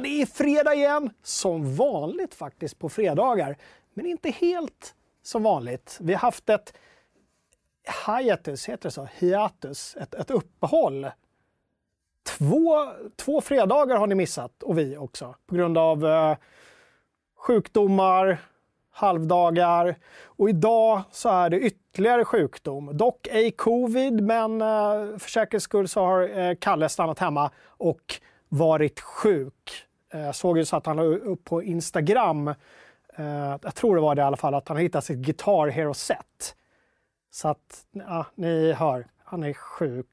Det är fredag igen. Som vanligt faktiskt på fredagar. Men inte helt som vanligt. Vi har haft ett hiatus, heter det så? Hiatus, ett, ett uppehåll. Två, två fredagar har ni missat, och vi också, på grund av eh, sjukdomar, halvdagar. Och idag så är det ytterligare sjukdom. Dock ej covid, men eh, för säkerhets skull så har eh, Kalle stannat hemma och varit sjuk. Eh, jag såg ju så att han la upp på Instagram, eh, jag tror det var det i alla fall, att han har hittat sitt Guitar Hero set. Så att, ja, ni hör, han är sjuk.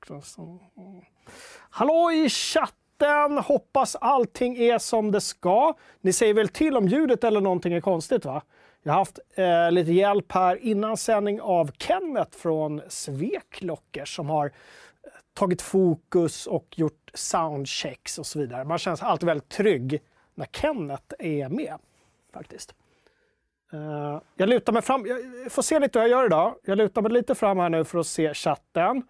Hallå i chatten! Hoppas allting är som det ska. Ni säger väl till om ljudet eller någonting är konstigt va? Jag har haft eh, lite hjälp här innan sändning av Kenneth från Sveklocker som har tagit fokus och gjort soundchecks och så vidare. Man känns alltid väldigt trygg när Kenneth är med faktiskt. Uh, jag lutar mig fram. Jag får se lite hur jag gör idag. Jag lutar mig lite fram här nu för att se chatten.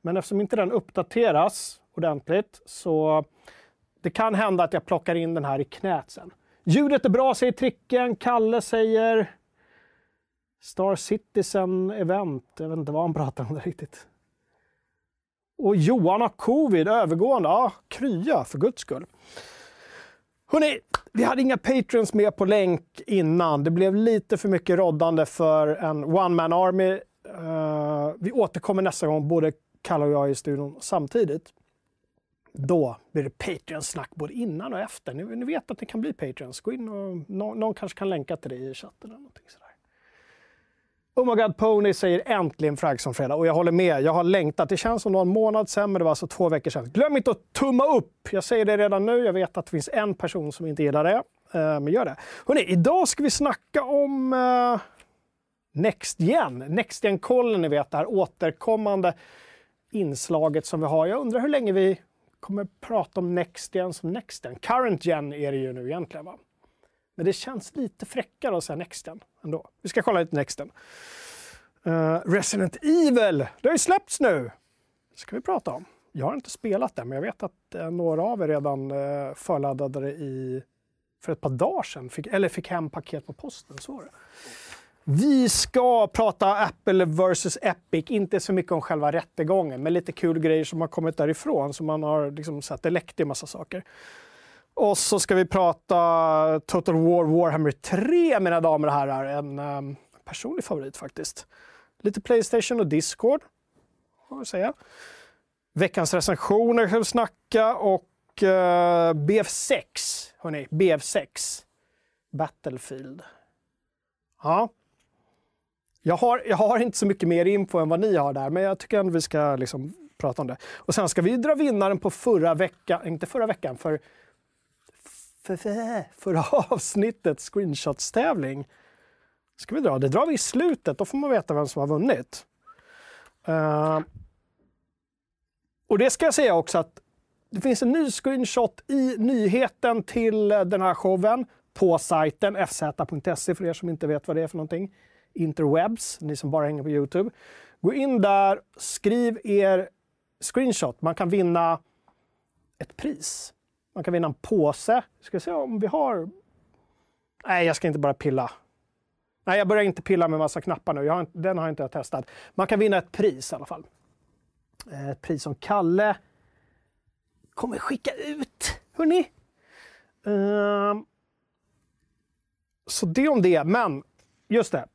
Men eftersom inte den uppdateras ordentligt så det kan hända att jag plockar in den här i knät sen. Ljudet är bra, säger Tricken. Kalle säger Star Citizen Event. Jag vet inte vad han pratar om det riktigt. Och Johan har covid övergående. Ja, krya för guds skull. Hörrni, vi hade inga patrons med på länk innan. Det blev lite för mycket roddande för en one-man army. Uh, vi återkommer nästa gång, både Kalle och jag i studion samtidigt. Då blir det Patreon-snack både innan och efter. Ni, ni, vet att det kan bli Patreons. Gå in och någon, någon kanske kan länka till dig i chatten. Eller någonting sådär. Oh my god Pony säger äntligen Fraggson fredag och jag håller med. Jag har längtat. Det känns som någon månad sedan, men det var alltså två veckor sedan. Glöm inte att tumma upp! Jag säger det redan nu. Jag vet att det finns en person som inte gillar det, eh, men gör det. Hörrni, idag ska vi snacka om eh, NextGen. NextGen-kollen, ni vet, det här återkommande inslaget som vi har. Jag undrar hur länge vi kommer prata om NextGen som NextGen. CurrentGen Current Gen är det ju nu egentligen, va? Men det känns lite fräckare att säga Nexten ändå. Vi ska kolla lite Nexten. Uh, Resident Evil, det har ju släppts nu! Det ska vi prata om. Jag har inte spelat det, men jag vet att uh, några av er redan uh, förladdade det i, för ett par dagar sedan. Fick, eller fick hem paket på posten, så var det. Vi ska prata Apple vs Epic, inte så mycket om själva rättegången, men lite kul grejer som har kommit därifrån. Så man har liksom sett, det läckte en massa saker. Och så ska vi prata Total War Warhammer 3, mina damer och herrar. En um, personlig favorit faktiskt. Lite Playstation och Discord, får jag säga. Veckans recensioner ska vi snacka och eh, uh, BF6, hörni, BF6. Battlefield. Ja. Jag har, jag har inte så mycket mer info än vad ni har där, men jag tycker ändå vi ska liksom prata om det. Och sen ska vi dra vinnaren på förra veckan, inte förra veckan, för för, för, förra avsnittets screenshotstävling. Ska vi dra? Det drar vi i slutet, då får man veta vem som har vunnit. Uh, och det ska jag säga också att det finns en ny screenshot i nyheten till eh, den här showen på sajten fz.se för er som inte vet vad det är för någonting. Interwebs, ni som bara hänger på Youtube. Gå in där, skriv er screenshot. Man kan vinna ett pris. Man kan vinna en påse. Ska se om vi har... Nej, jag ska inte bara pilla. Nej, jag börjar inte pilla med massa knappar nu. Har den har inte jag testat. Man kan vinna ett pris i alla fall. Eh, ett pris som Kalle kommer skicka ut. Hörni! Uh, ehm, så det om det. Men just det.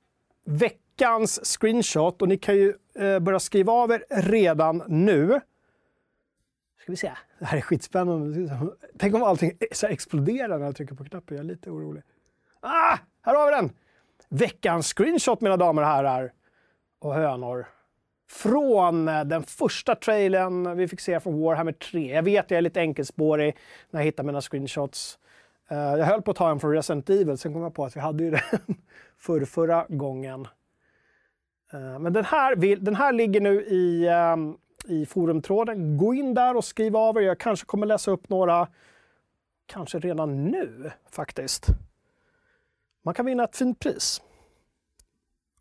Veckans screenshot. Och ni kan ju uh, börja skriva av er redan nu. Ska vi se. Det här är skitspännande. Tänk om allting så exploderar när jag trycker på knappen. Jag är lite orolig. Ah! Här har vi den! Veckans screenshot, mina damer och herrar och hönor. Från eh, den första trailern vi fick se från Warhammer 3. Jag vet, jag är lite enkelspårig när jag hittar mina screenshots. Eh, jag höll på att ta en från Resident Evil, sen kom jag på att vi hade ju den för förra gången. Eh, men den här, den här ligger nu i ehm, i forumtråden. Gå in där och skriv av er. Jag kanske kommer läsa upp några, kanske redan nu faktiskt. Man kan vinna ett fint pris.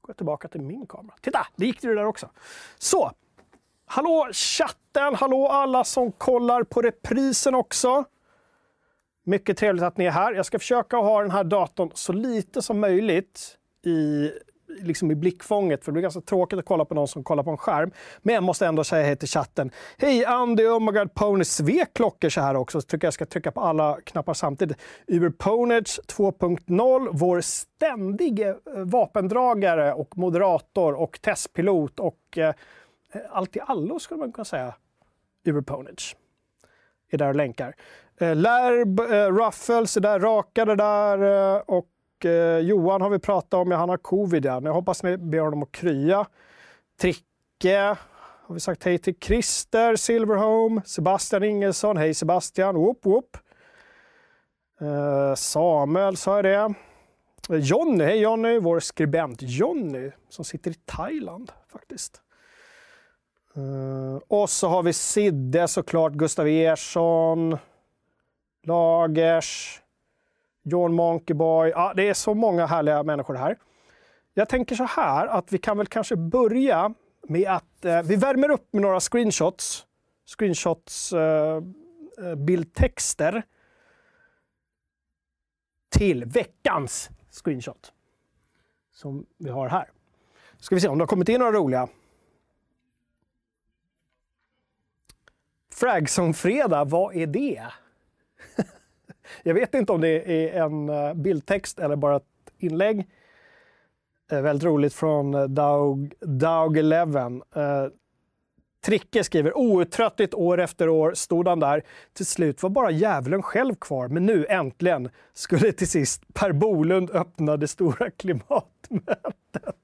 Går jag tillbaka till min kamera. Titta, det gick det där också. Så, hallå chatten, hallå alla som kollar på reprisen också. Mycket trevligt att ni är här. Jag ska försöka ha den här datorn så lite som möjligt i, liksom i blickfånget, för det blir ganska tråkigt att kolla på någon som kollar på en skärm. Men jag måste ändå säga hej till chatten. Hej Andy, Oh my God Pony, svek klockor så här också, så tycker jag ska trycka på alla knappar samtidigt. Uber Ponage 2.0, vår ständige eh, vapendragare och moderator och testpilot och eh, allt i allo skulle man kunna säga. Uber Ponage är där och länkar. Eh, Lärb, eh, Ruffles är där rakade där eh, och eh, Johan har vi pratat om, ja, han har covid. Ja. Jag hoppas ni ber honom att krya. Tricke har vi sagt hej till. Christer Silverhome, Sebastian Ingesson, hej Sebastian, whoop whoop. Eh, Samuel sa jag det. Jonny, hej Jonny, vår skribent Jonny som sitter i Thailand faktiskt. Uh, och så har vi Sidde såklart, Gustav Ersson, Lagers, John Monkeyboy. Ja, det är så många härliga människor här. Jag tänker så här att vi kan väl kanske börja med att eh, vi värmer upp med några screenshots. Screenshots, eh, eh bildtexter till veckans screenshot som vi har här. Ska vi se om det har kommit in några roliga. Fragzone-fredag, vad är det? Jag vet inte om det är en eh, bildtext eller bara ett inlägg. Eh, väldigt roligt från eh, Daug, Daug 11. Eh, Tricke skriver outtröttligt år efter år stod han där. Till slut var bara djävulen själv kvar, men nu äntligen skulle till sist Per Bolund öppna det stora klimatmötet.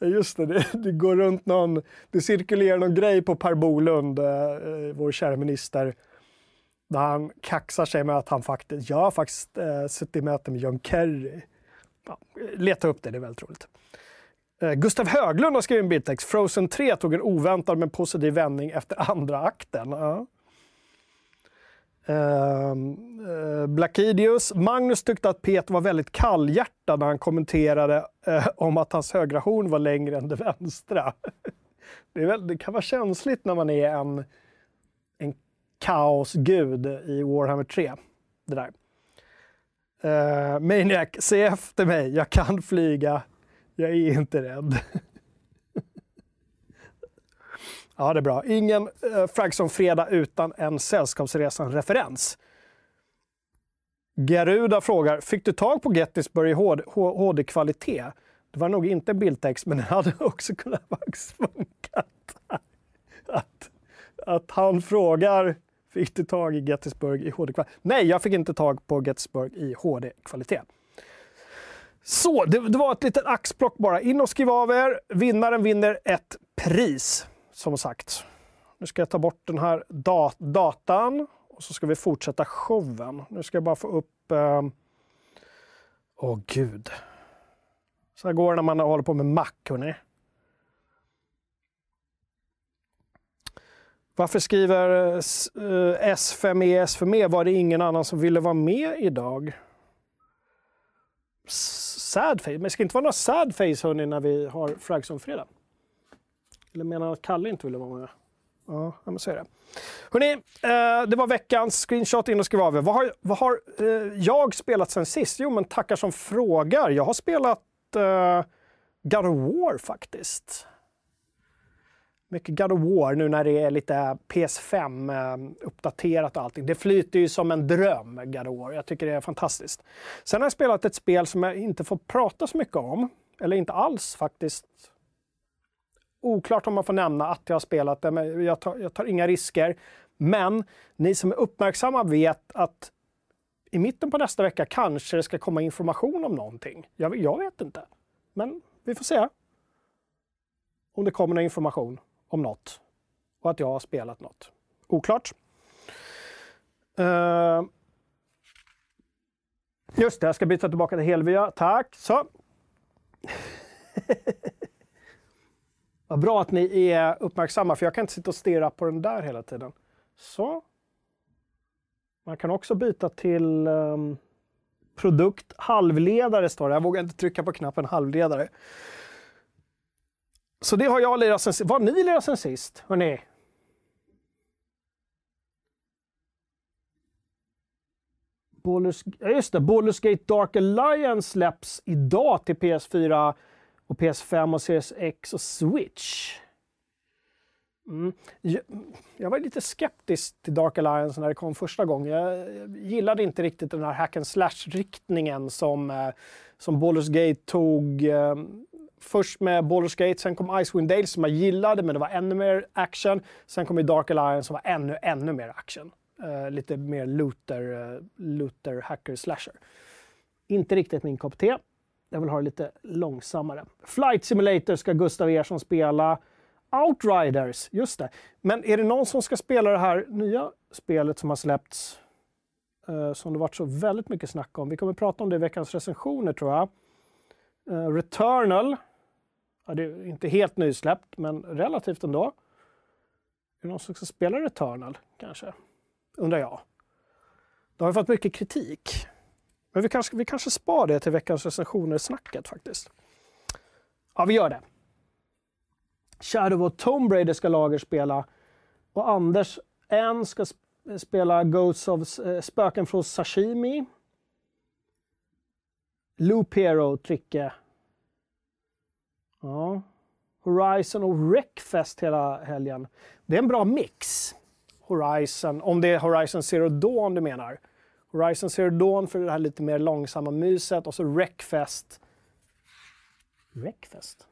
Just det, det, det, går runt någon, det cirkulerar någon grej på Per Bolund, eh, eh vår kära minister, där han kaxar sig med att han faktiskt, jag har faktiskt eh, suttit i möte med John Kerry. Ja, leta upp det, det är väldigt roligt. Eh, Gustav Höglund har skrivit en bildtext. Frozen 3 tog en oväntad men positiv vändning efter andra akten. Ja. Ehm, eh, Blackidius. Magnus tyckte att Peter var väldigt kallhjärtad när han kommenterade eh, om att hans högra horn var längre än det vänstra. det, väl, det, kan vara känsligt när man är en, en kaosgud i Warhammer 3. Det där. Uh, Maniac, se efter mig. Jag kan flyga. Jag är inte rädd. Ja, det är bra. Ingen eh, Fragson Fredag utan en Sällskapsresan-referens. Geruda frågar, fick du tag på Gettysburg i HD-kvalitet? Det var nog inte en bildtext, men den hade också kunnat funka. Att, att han frågar, fick du tag i Gettysburg i HD-kvalitet? Nej, jag fick inte tag på Gettysburg i HD-kvalitet. Så, det, det, var ett litet axplock bara. In och skriv av er. Vinnaren vinner ett pris som sagt. Nu ska jag ta bort den här dat datan och så ska vi fortsätta showen. Nu ska jag bara få upp... Ehm, åh eh... oh, gud. Så här går det när man håller på med Mac, hörni. Varför skriver eh, S5E S5E? Var det ingen annan som ville vara med idag? Sad face. Men det ska inte vara några sad face hörni när vi har Fragson-fredag. Eller menar att Kalle inte ville vara med? Ja, men så är det. Hörrni, eh, det var veckans screenshot. In och skriv av er. Vad har, vad har eh, jag spelat sen sist? Jo, men tackar som frågar. Jag har spelat eh, God of War faktiskt. Mycket God of War nu när det är lite PS5 eh, och allting. Det flyter ju som en dröm, God of War. Jag tycker det är fantastiskt. Sen har jag spelat ett spel som jag inte får prata så mycket om. Eller inte alls faktiskt Oklart om man får nämna att jag har spelat det, men jag tar, jag tar inga risker. Men ni som är uppmärksamma vet att i mitten på nästa vecka kanske det ska komma information om någonting. Jag, jag vet inte. Men vi får se om det kommer någon information om något och att jag har spelat något. Oklart. Uh, just det, jag ska byta tillbaka till Helvia. Tack. Så. Vad bra att ni är uppmärksamma, för jag kan inte sitta och stirra på den där hela tiden. Så. Man kan också byta till um, produkt halvledare, står det. Jag vågar inte trycka på knappen halvledare. Så det har jag lirat sen sist. Vad har ni lirat sen sist, hörni? Baldur's, just det, Baldur's Gate Dark Alliance släpps idag till PS4 och PS5 och Series X och Switch. Mm. Jag, var lite skeptisk till Dark Alliance när det kom första gången. Jag gillade inte riktigt den här hack and slash-riktningen som, eh, som Baldur's Gate tog. Eh, först med Baldur's Gate, sen kom Icewind Dale som jag gillade, men det var ännu mer action. Sen kom Dark Alliance som var ännu, ännu mer action. Uh, lite mer looter, uh, looter, hacker, slasher. Inte riktigt min kopp te. Jag vill ha det lite långsammare. Flight Simulator ska Gustav Ersson spela. Outriders, just det. Men är det någon som ska spela det här nya spelet som har släppts? Uh, som det varit så väldigt mycket snack om. Vi kommer prata om det i veckans recensioner tror jag. Eh, Returnal. Ja, det är inte helt nysläppt, men relativt ändå. Är det någon som ska spela Returnal, kanske? undrar jag. Det har fått mycket kritik. Men vi kanske, vi kanske spar det till veckans recensioner-snacket faktiskt. Ja, vi gör det. Shadow och Tomb Raider ska Lager spela och Anders N ska spela Ghosts of eh, Spöken från Sashimi. Loop Hero, Tricke. Ja. Horizon och Wreckfest hela helgen. Det är en bra mix. Horizon, om det är Horizon Zero Dawn du menar. Horizon Zero Dawn för det här lite mer långsamma myset och så Wreckfest. Wreckfest?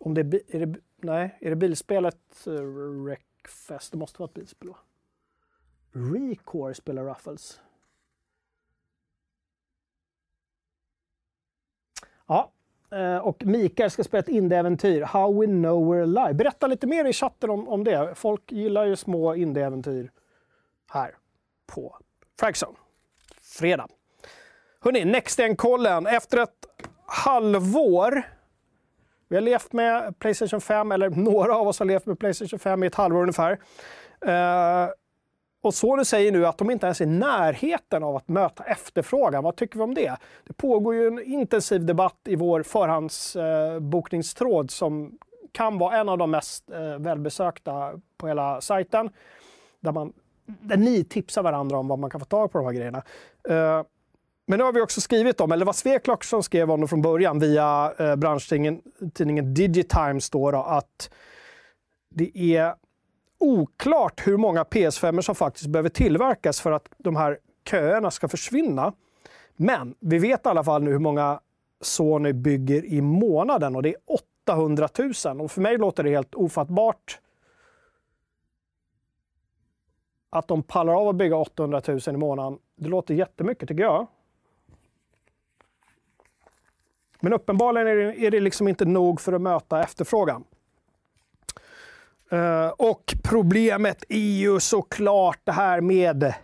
Om det är, är det, nej, är det bilspelet eh, Wreckfest? Det måste vara ett bilspel va? Recore spelar Ruffles. Ja, eh, och Mikael ska spela ett indieäventyr, How We Know We're Alive. Berätta lite mer i chatten om, om det. Folk gillar ju små indieäventyr här på Fragzone. Fredag. Hörni, Nextgen-kollen. Efter ett halvår vi har levt med Playstation 5, eller några av oss har levt med Playstation 5 i ett halvår ungefär. Uh, och Sony säger nu att de inte ens är i närheten av att möta efterfrågan. Vad tycker vi om det? Det pågår ju en intensiv debatt i vår förhandsbokningstråd eh, som kan vara en av de mest eh, välbesökta på hela sajten. Där, man, där ni tipsar varandra om vad man kan få tag på de här grejerna. Eh, men nu har vi också skrivit om, eller det var Sveklock som skrev om det från början via eh, branschtidningen Digitimes då, då att det är oklart hur många PS5 som faktiskt behöver tillverkas för att de här köerna ska försvinna. Men vi vet i alla fall nu hur många Sony bygger i månaden och det är 800 000. Och för mig låter det helt ofattbart att de pallar av att bygga 800 000 i månaden. Det låter jättemycket tycker jag. Men uppenbarligen är det, är det liksom inte nog för att möta efterfrågan. Uh, och problemet är ju såklart det här med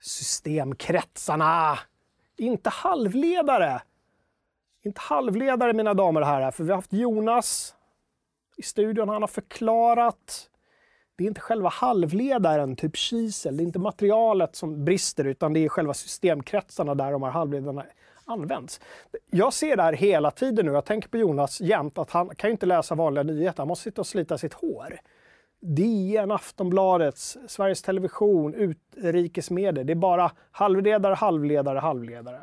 systemkretsarna. Inte halvledare. Inte halvledare mina damer och herrar, för vi har haft Jonas i studion. Han har förklarat. Det är inte själva halvledaren, typ kisel. Det är inte materialet som brister, utan det är själva systemkretsarna där de här halvledarna används. Jag ser det här hela tiden nu. Jag tänker på Jonas jämt att han kan inte läsa vanliga nyheter. Han måste sitta och slita sitt hår. DN, Aftonbladet, Sveriges Television, utrikesmedier. Det är bara halvledare, halvledare, halvledare.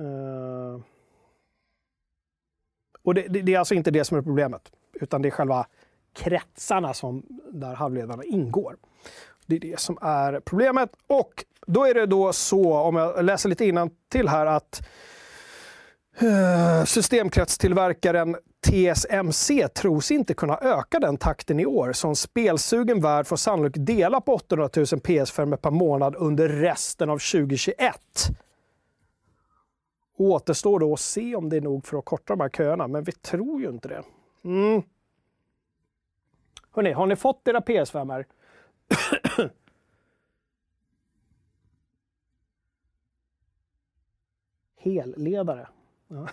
Uh... Och det, det, det, är alltså inte det som är problemet, utan det är själva kretsarna som, där halvledarna ingår. Det är det som är problemet. Och då är det då så, om jag läser lite innan till här, att eh, systemkretstillverkaren TSMC tros inte kunna öka den takten i år. Så en spelsugen värld får sannolikt dela på 800 000 PS5 per månad under resten av 2021. Återstår då att se om det är nog för att korta de här köerna, men vi tror ju inte det. Mm. Hörrni, har ni fått era PS5? -er? Helledare. Ja.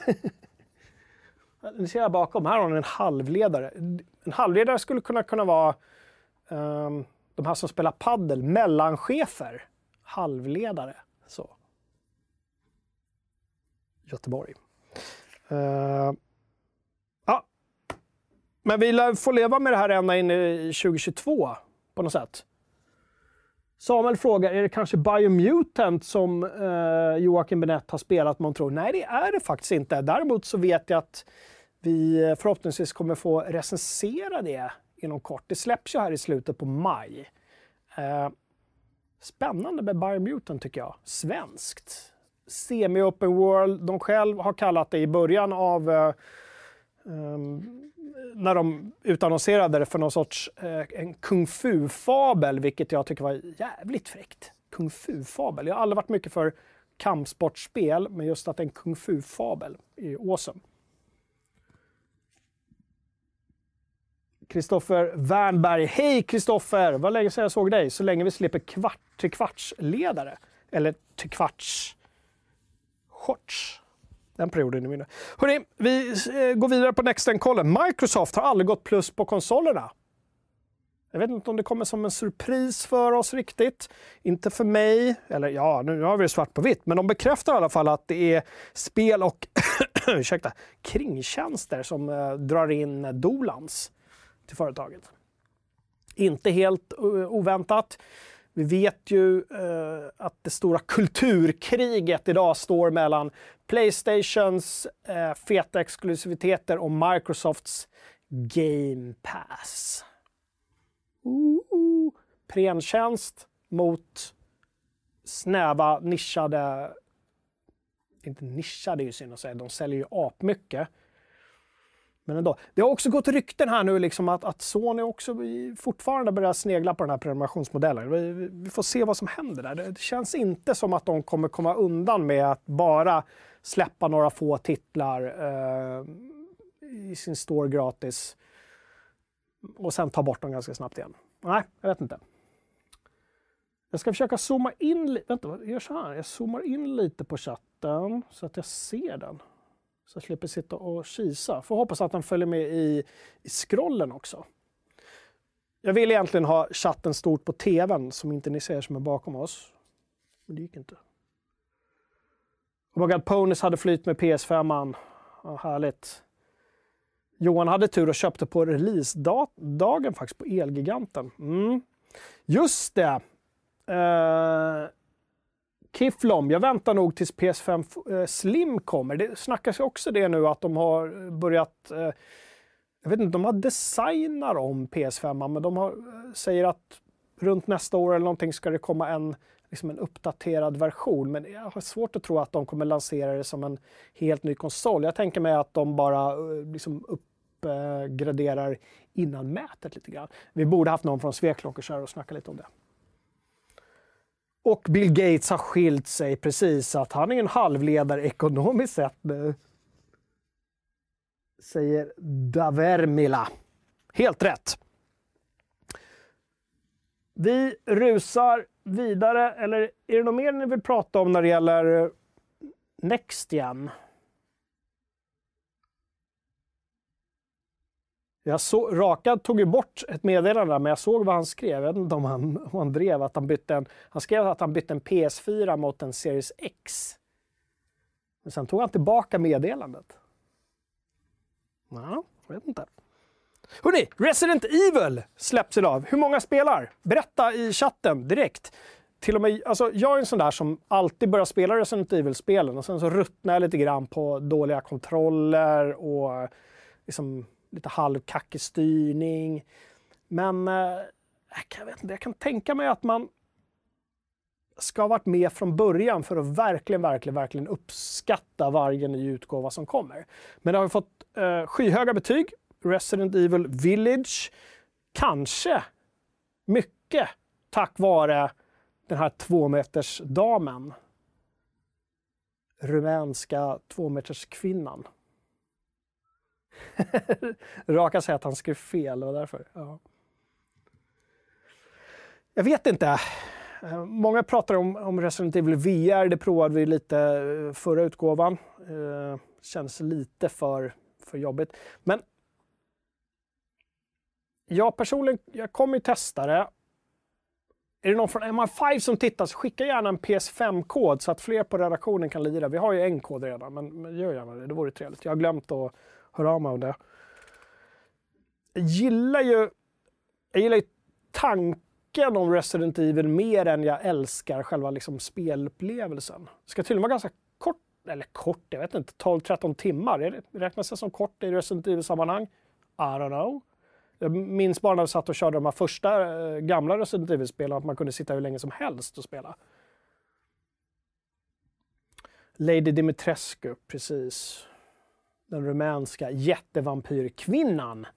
Ni ser här bakom, här har ni en halvledare. En halvledare skulle kunna, kunna vara um, de här som spelar paddel, mellanchefer. Halvledare. Så. Göteborg. Uh. Men vi får leva med det här ända in i 2022 på något sätt. Samuel frågar, är det kanske Biomutant som eh, Joakim Benett har spelat man tror? Nej, det är det faktiskt inte. Däremot så vet jag att vi eh, förhoppningsvis kommer få recensera det inom kort. Det släpps ju här i slutet på maj. Eh, spännande med Biomutant tycker jag. Svenskt. Semi-open world. De själv har kallat det i början av eh, um, när de utannonserade det för någon sorts eh, en kung fu-fabel, vilket jag tycker var jävligt fräckt. Kung fu-fabel. Jag har aldrig varit mycket för kampsportspel, men just att det är en kung fu-fabel är awesome. Kristoffer Wernberg. Hej Kristoffer! Vad länge sedan jag såg dig. Så länge vi slipper kvart till kvartsledare. Eller till kvarts shorts. Den perioden är minne. Hörrni, vi eh, går vidare på NextGen-kollen. Microsoft har aldrig gått plus på konsolerna. Jag vet inte om det kommer som en surpris för oss riktigt. Inte för mig, eller ja, nu har vi det svart på vitt, men de bekräftar i alla fall att det är spel och ursäkta, kringtjänster som eh, drar in Dolans till företaget. Inte helt eh, oväntat. Vi vet ju eh, att det stora kulturkriget idag står mellan Playstations eh, feta exklusiviteter och Microsofts Game Pass. Prentjänst mot snäva nischade... Inte nischade är ju synd att säga, de säljer ju apmycket. Men ändå. Det har också gått rykten här nu liksom att, att Sony också fortfarande börjar snegla på den här prenumerationsmodellen. Vi, vi, får se vad som händer där. Det känns inte som att de kommer komma undan med att bara släppa några få titlar eh, i sin store gratis och sen ta bort dem ganska snabbt igen. Nej, jag vet inte. Jag ska försöka zooma in, vänta, jag gör så här. Jag zoomar in lite på chatten så att jag ser den. Så jag slipper sitta och kisa. Får hoppas att den följer med i, i scrollen också. Jag vill egentligen ha chatten stort på tvn som inte ni ser som är bakom oss. Men det gick inte. Oh my God, Ponys hade flyt med PS5. Ja, härligt. Johan hade tur och köpte på releasedagen faktiskt på Elgiganten. Mm. Just det! Uh, Kiflom, jag väntar nog tills PS5 eh, Slim kommer. Det snackas ju också det nu att de har börjat uh, jag vet inte, de har designar om PS5, men de har, säger att runt nästa år eller någonting ska det komma en, liksom en uppdaterad version. Men jag har svårt att tro att de kommer lansera det som en helt ny konsol. Jag tänker mig att de bara eh, liksom uppgraderar innan mätet lite grann. Vi borde haft någon från Sveklockers här och snacka lite om det. Och Bill Gates har skilt sig precis, att han är en halvledare ekonomiskt sett nu. Säger Davermila. Helt rätt. Vi rusar vidare, eller är det något mer ni vill prata om när det gäller eh, NextGen? Jag så, Rakad tog ju bort ett meddelande men jag såg vad han skrev. Jag vet inte om han, om han drev att han bytte en... Han skrev att han bytte en PS4 mot en Series X. Men sen tog han tillbaka meddelandet. Ja, jag vet inte. Hörrni, Resident Evil släpps idag. Hur många spelar? Berätta i chatten direkt. Till och med, alltså, jag är en sån där som alltid börjar spela Resident Evil-spelen och sen så ruttnar jag lite grann på dåliga kontroller och liksom lite halvkackig styrning. Men eh, jag, vet inte, jag kan tänka mig att man ska ha varit med från början för att verkligen, verkligen, verkligen uppskatta varje ny utgåva som kommer. Men det har fått eh, skyhöga betyg. Resident Evil Village. Kanske mycket tack vare den här tvåmetersdamen. Rumänska tvåmeterskvinnan. Raka säger att han skrev fel, det var därför. Ja. Jag vet inte. Eh, många pratar om, om Resident Evil VR, det provade vi lite eh, förra utgåvan. Eh, känns lite för, för jobbigt. Men jag personligen, jag kommer ju testa det. Är det någon från MI5 som tittar så skicka gärna en PS5-kod så att fler på redaktionen kan lira. Vi har ju en kod redan, men, men gör gärna det. Det vore trevligt. Jag har glömt att höra av mig om det. Jag gillar ju, jag gillar ju tanken om Resident Evil mer än jag älskar själva liksom spelupplevelsen. Det ska tydligen vara ganska kort, eller kort, jag vet inte, 12-13 timmar. Räknas det som kort i Resident Evil-sammanhang? I don't know. Jag minns bara när vi satt och körde de här första eh, gamla Resident Evil-spelen, att man kunde sitta hur länge som helst och spela. Lady Dimitrescu, precis. Den rumänska jättevampyrkvinnan.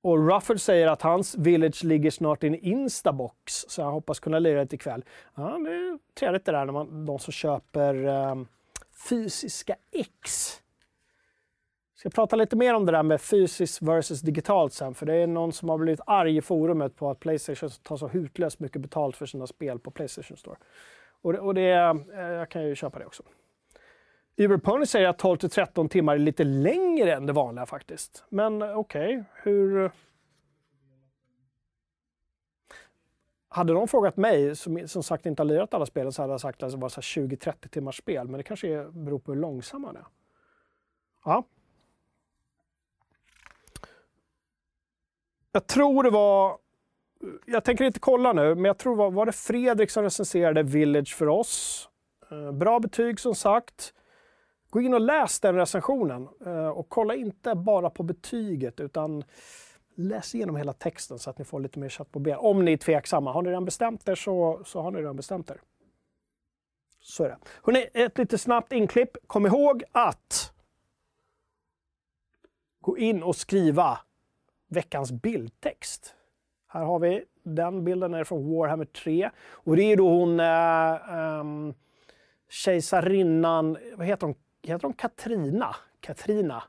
Och Rufford säger att hans Village ligger snart i en Instabox, så jag hoppas kunna lira det ikväll. Ja, det är trevligt det där när man, de som köper um, fysiska X. Jag ska prata lite mer om det där med fysiskt versus digitalt sen, för det är någon som har blivit arg i forumet på att Playstation tar så hutlöst mycket betalt för sina spel på Playstation Store. Och det, och det eh, jag kan ju köpa det också. Uberpony säger att 12 13 timmar är lite längre än det vanliga faktiskt. Men eh, okej, okay, hur... Hade de frågat mig, som, som sagt inte har lirat alla spelen, så hade jag sagt att det var 20-30 timmars spel. Men det kanske beror på hur långsamma det är. Ja. Jag tror det var... Jag tänker inte kolla nu, men jag tror var, var det Fredrik som recenserade Village för oss. Eh, bra betyg som sagt. Gå in och läs den recensionen eh, och kolla inte bara på betyget utan läs igenom hela texten så att ni får lite mer kött på ben. Om ni är tveksamma. Har ni redan bestämt er så, så har ni redan bestämt er. Så är det. Hörrni, ett lite snabbt inklipp. Kom ihåg att gå in och skriva veckans bildtext. Här har vi den bilden är från Warhammer 3 och det är då hon äh, ähm, kejsarinnan, vad heter hon, heter hon Katrina? Katrina.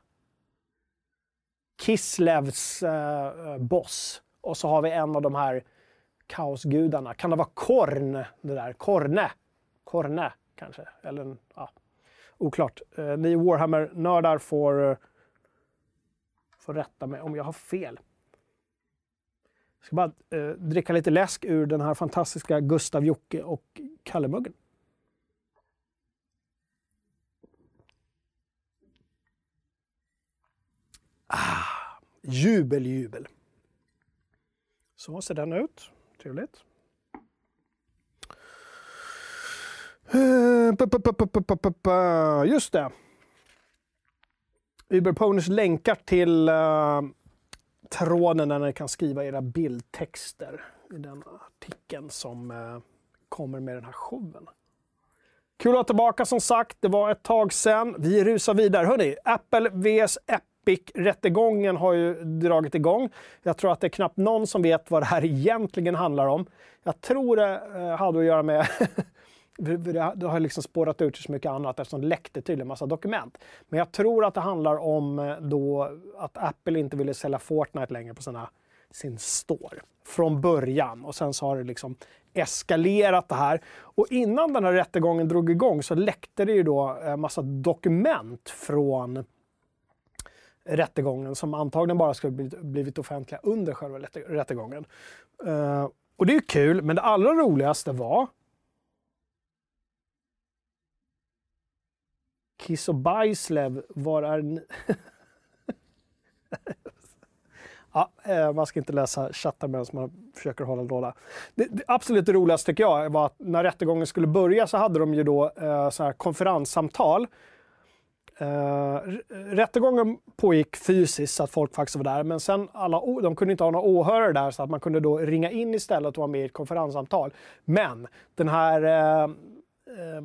Kislevs äh, boss. Och så har vi en av de här kaosgudarna. Kan det vara Korn? Det där? Korne? Korne kanske? Eller ja, oklart. Eh, ni Warhammer-nördar får får rätta mig om jag har fel. Jag ska bara eh, dricka lite läsk ur den här fantastiska Gustav, Jocke och Kalle-muggen. Ah, jubel, jubel. Så ser den ut. Trevligt. Eh, Just det. Uberponers länkar till uh, tråden där ni kan skriva era bildtexter i den artikeln som uh, kommer med den här showen. Kul att vara tillbaka som sagt. Det var ett tag sedan. Vi rusar vidare. Hörrni, Apple vs Epic-rättegången har ju dragit igång. Jag tror att det är knappt någon som vet vad det här egentligen handlar om. Jag tror det uh, hade att göra med det har liksom spårat ut så mycket annat eftersom det läckte tydligen massa dokument. Men jag tror att det handlar om eh, då att Apple inte ville sälja Fortnite längre på sina, sin store från början och sen så har det liksom eskalerat det här. Och innan den här rättegången drog igång så läckte det ju då en massa dokument från rättegången som antagligen bara skulle blivit, blivit offentliga under själva rättegången. Eh, och det är ju kul, men det allra roligaste var Kiss och Bajslev, var är ni? ja, eh, man ska inte läsa chattar medan man försöker hålla låda. Det, det absolut roligaste tycker jag var att när rättegången skulle börja så hade de ju då eh, så här konferenssamtal. Eh, rättegången pågick fysiskt så att folk faktiskt var där, men sen alla, de kunde inte ha några åhörare där så att man kunde då ringa in istället och vara med i ett konferenssamtal. Men den här eh, eh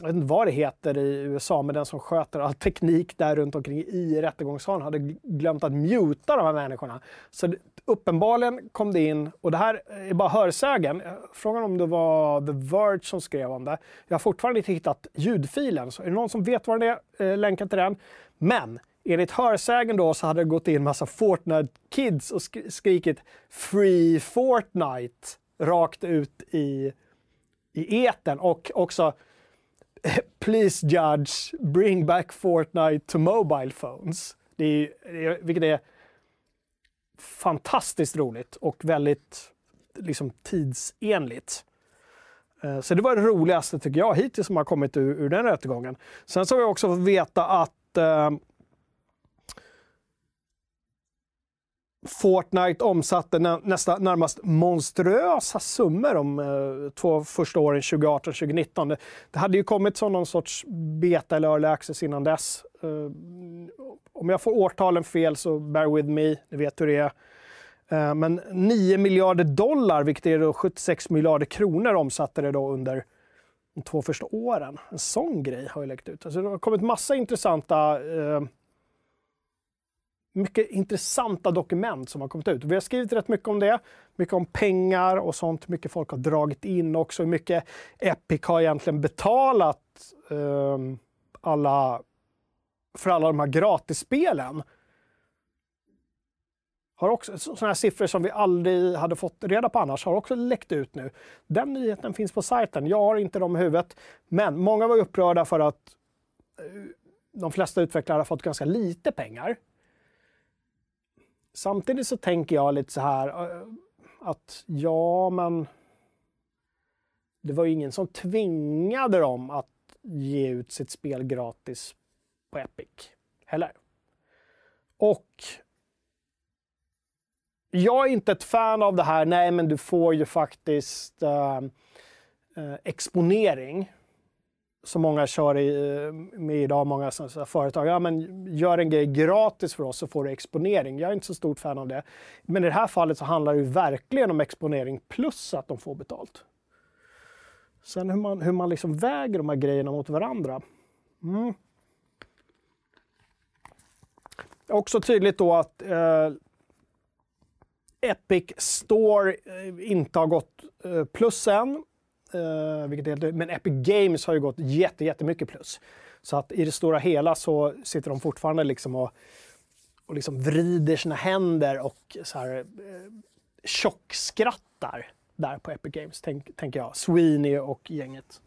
jag vet inte vad det heter i USA, men den som sköter all teknik där runt omkring i rättegångssalen hade glömt att muta de här människorna. Så uppenbarligen kom det in, och det här är bara hörsägen, frågan om det var The Verge som skrev om det. Jag har fortfarande inte hittat ljudfilen, så är det någon som vet var den är, eh, länka till den. Men enligt hörsägen då så hade det gått in massa Fortnite-kids och skrikit “Free Fortnite” rakt ut i, i eten och också Please judge, bring back Fortnite to mobile phones. Det är, det är, vilket är fantastiskt roligt och väldigt liksom, tidsenligt. Eh, så det var det roligaste tycker jag hittills som har kommit ur, ur den rättegången. Sen så har vi också fått veta att eh, Fortnite omsatte nä, nästan närmast monstruösa summor de eh, två första åren, 2018-2019. Det, det, hade ju kommit som någon sorts beta eller early access innan dess. Eh, om jag får årtalen fel så bear with me, ni vet hur det är. Eh, men 9 miljarder dollar, vilket är då 76 miljarder kronor, omsatte det då under de två första åren. En sån grej har ju läckt ut. Alltså det har kommit massa intressanta eh, mycket intressanta dokument som har kommit ut. Vi har skrivit rätt mycket om det. Mycket om pengar och sånt. Mycket folk har dragit in också. Hur mycket Epic har egentligen betalat eh, alla, för alla de här gratisspelen. Har också, sådana här siffror som vi aldrig hade fått reda på annars har också läckt ut nu. Den nyheten finns på sajten. Jag har inte dem i huvudet. Men många var upprörda för att eh, de flesta utvecklare har fått ganska lite pengar Samtidigt så tänker jag lite så här eh, att ja, men det var ju ingen som tvingade dem att ge ut sitt spel gratis på Epic heller. Och jag är inte ett fan av det här, nej men du får ju faktiskt äh, äh, exponering som många kör i, eh, med idag, många företag. Ja, men gör en grej gratis för oss så får du exponering. Jag är inte så stort fan av det. Men i det här fallet så handlar det verkligen om exponering plus att de får betalt. Sen hur man, hur man liksom väger de här grejerna mot varandra. Mm. Också tydligt då att eh, Epic Store eh, inte har gått eh, plus än. Uh, vilket är, men Epic Games har ju gått jätte, jättemycket plus. Så att i det stora hela så sitter de fortfarande liksom och, och liksom vrider sina händer och så här, eh, tjockskrattar där på Epic Games, tänker tänk jag. Sweeney och gänget.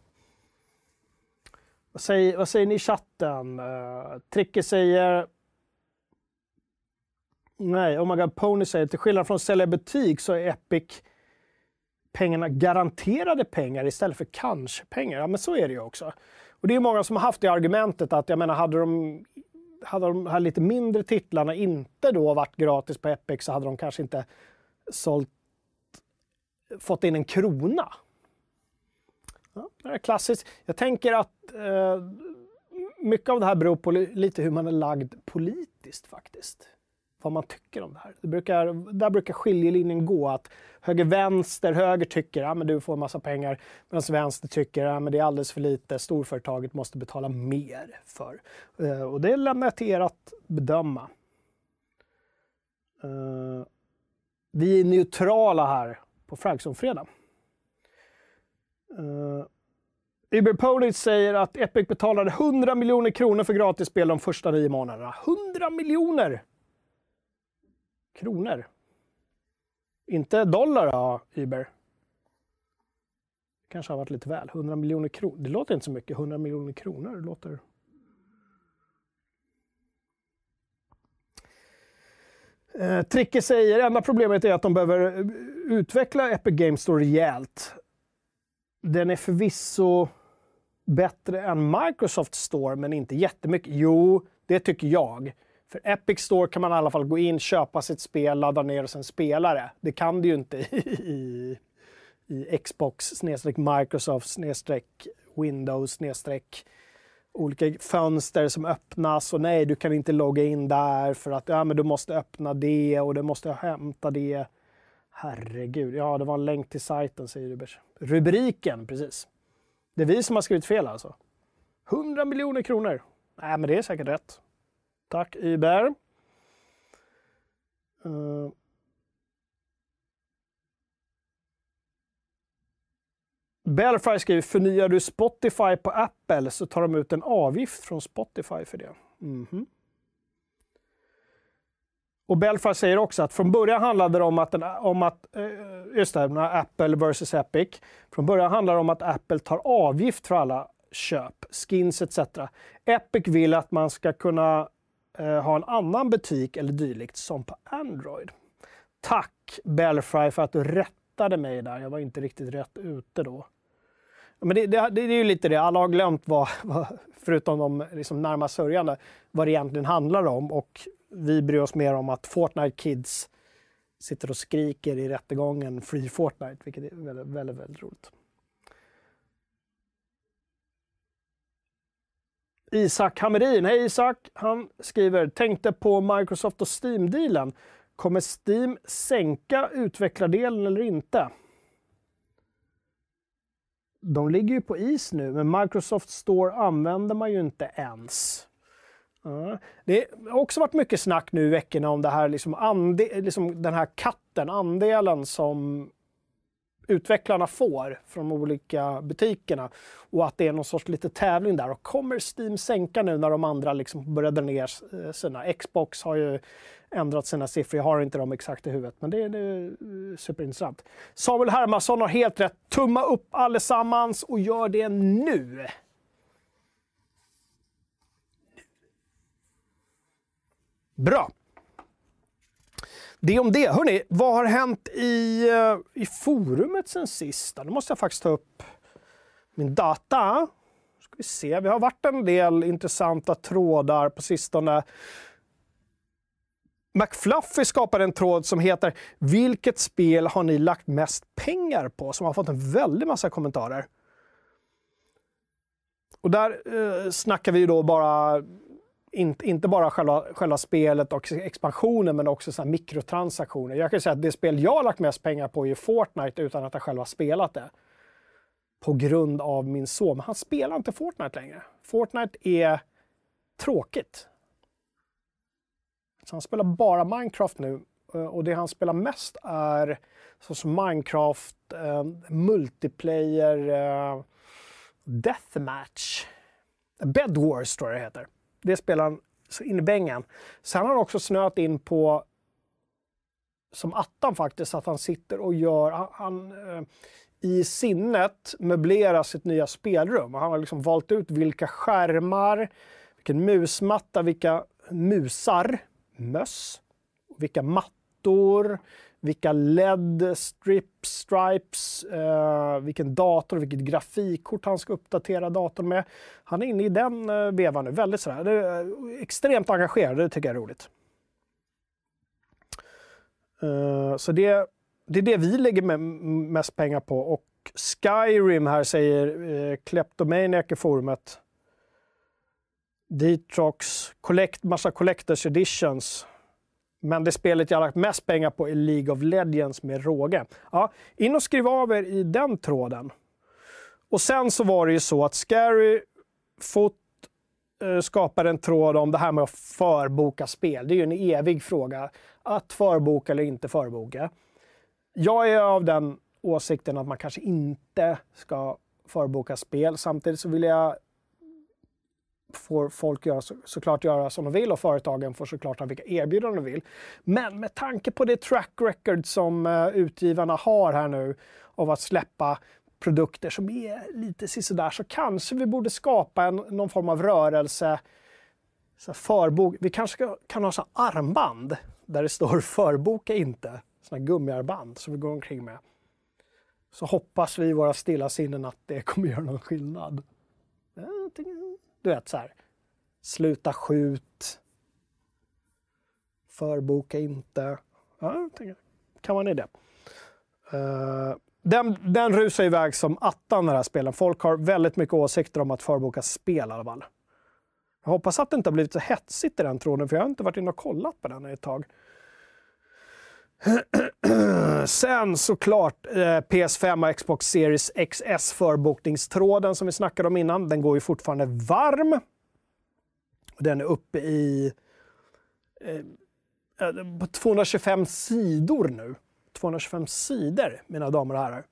Vad säger, vad säger ni i chatten? Eh, uh, Tricke säger... Nej, Oh My God Pony säger till skillnad från att sälja butik så är Epic pengarna garanterade pengar istället för kanske pengar. Ja, men så är det ju också. Och det är många som har haft det argumentet att jag menar, hade de, hade de här lite mindre titlarna inte då varit gratis på Epic så hade de kanske inte sålt, fått in en krona. Ja, det är klassiskt. Jag tänker att eh, mycket av det här beror på lite hur man är lagd politiskt faktiskt vad man tycker om det här. Det brukar, där brukar skiljelinjen gå att höger, vänster, höger tycker att ja, du får en massa pengar medan vänster tycker att ja, det är alldeles för lite, storföretaget måste betala mer för. Eh, och det lämnar jag till er att bedöma. Eh, vi är neutrala här på Fragzone-fredag. Eh, Uber Uberpony säger att Epic betalade 100 miljoner kronor för gratisspel de första nio månaderna. 100 miljoner! Kronor. Inte dollar då, Uber. kanske har varit lite väl. 100 miljoner kronor. Det låter inte så mycket. 100 miljoner kronor låter... Eh, Tricke säger enda problemet är att de behöver utveckla Epic Games Store rejält. Den är förvisso bättre än Microsoft Store, men inte jättemycket. Jo, det tycker jag. För Epic Store kan man i alla fall gå in, köpa sitt spel, ladda ner och sen spela det. Det kan du ju inte i, i Xbox, snedstreck Microsoft, snedstreck Windows, snedstreck olika fönster som öppnas och nej, du kan inte logga in där för att ja, men du måste öppna det och du måste hämta det. Herregud, ja, det var en länk till sajten säger Rubers. Rubriken, precis. Det är vi som har skrivit fel alltså. 100 miljoner kronor. Nej, men det är säkert rätt. Tack Iber. Uh. Belfry skriver, förnyar du Spotify på Apple så tar de ut en avgift från Spotify för det. Mm -hmm. Och Belfry säger också att från början handlade det om att, om att eh, just det, Apple versus Epic. Från början handlar det om att Apple tar avgift för alla köp, skins etc. Epic vill att man ska kunna Eh, ha en annan butik eller dylikt som på Android. Tack Belfry för att du rättade mig där. Jag var inte riktigt rätt ute då. Men det, det, det är ju lite det, alla har glömt vad, vad förutom de liksom närmast sörjande, vad det egentligen handlar om och vi bryr oss mer om att Fortnite Kids sitter och skriker i rättegången Free Fortnite, vilket är väldigt, väldigt, väldigt roligt. Isak Hammerin, hej Isak! Han skriver, tänkte på Microsoft och Steam-dealen. Kommer Steam sänka utvecklardelen eller inte? De ligger ju på is nu, men Microsoft Store använder man ju inte ens. Ja. Det har också varit mycket snack nu i veckorna om det här, liksom ande, liksom den här katten, andelen som utvecklarna får från de olika butikerna och att det är någon sorts lite tävling där. Och kommer Steam sänka nu när de andra liksom börjar dra ner eh, sina? Xbox har ju ändrat sina siffror, jag har inte dem exakt i huvudet, men det är, det är eh, superintressant. Samuel Hermansson har helt rätt. Tumma upp allesammans och gör det nu! Bra. Det om det. Hörrni, vad har hänt i, eh, i forumet sen sist? Nu måste jag faktiskt ta upp min data. Ska vi se. Vi har varit en del intressanta trådar på sistone. McFluffy skapade en tråd som heter “Vilket spel har ni lagt mest pengar på?” som har fått en väldig massa kommentarer. Och där eh, snackar vi då bara inte, inte bara själva, själva spelet och expansionen, men också så mikrotransaktioner. Jag kan säga att det spel jag har lagt mest pengar på är Fortnite utan att jag själv har spelat det. På grund av min son. Men han spelar inte Fortnite längre. Fortnite är tråkigt. Så han spelar bara Minecraft nu eh, och det han spelar mest är som Minecraft eh, multiplayer eh, deathmatch. Bed Wars tror jag det heter. Det spelar han in i bängen. Sen har han också snöat in på, som attan faktiskt, att han sitter och gör, han, han eh, i sinnet möblerar sitt nya spelrum. Han har liksom valt ut vilka skärmar, vilken musmatta, vilka musar, möss, vilka mattor, vilka LED strip, stripes, eh, vilken dator, vilket grafikkort han ska uppdatera datorn med. Han är inne i den eh, vevan nu, väldigt sådär. Det är eh, extremt engagerad, det tycker jag är roligt. Eh, så det, det är det vi lägger med, mest pengar på och Skyrim här säger eh, Kleptomaniac i forumet. Detrox, collect, massa collectors editions. Men det spelet jag har lagt mest pengar på är League of Legends med råge. Ja, in och skriv av er i den tråden. Och sen så var det ju så att Scary Foot eh, skapade en tråd om det här med att förboka spel. Det är ju en evig fråga. Att förboka eller inte förboka. Jag är av den åsikten att man kanske inte ska förboka spel. Samtidigt så vill jag får folk göra, så, såklart göra som de vill och företagen får såklart ha vilka erbjudanden de vill. Men med tanke på det track record som eh, utgivarna har här nu av att släppa produkter som är lite sisådär så kanske vi borde skapa en, någon form av rörelse. Så förbok. Vi kanske ska, kan ha så armband där det står förboka inte. Såna gummiarmband som vi går omkring med. Så hoppas vi i våra stilla sinnen att det kommer göra någon skillnad. Du vet så här. Sluta skjut. Förboka inte. Ja, kan man i det. Uh, den, den rusar iväg som attan den här spelen. Folk har väldigt mycket åsikter om att förboka spel i alla fall. Jag hoppas att det inte har blivit så hetsigt i den tråden, för jag har inte varit inne och kollat på den ett tag. Sen såklart eh, PS5 och Xbox Series XS förbokningstråden som vi snackade om innan. Den går ju fortfarande varm. Den är uppe i eh, eh på 225 sidor nu. 225 sidor, mina damer och herrar.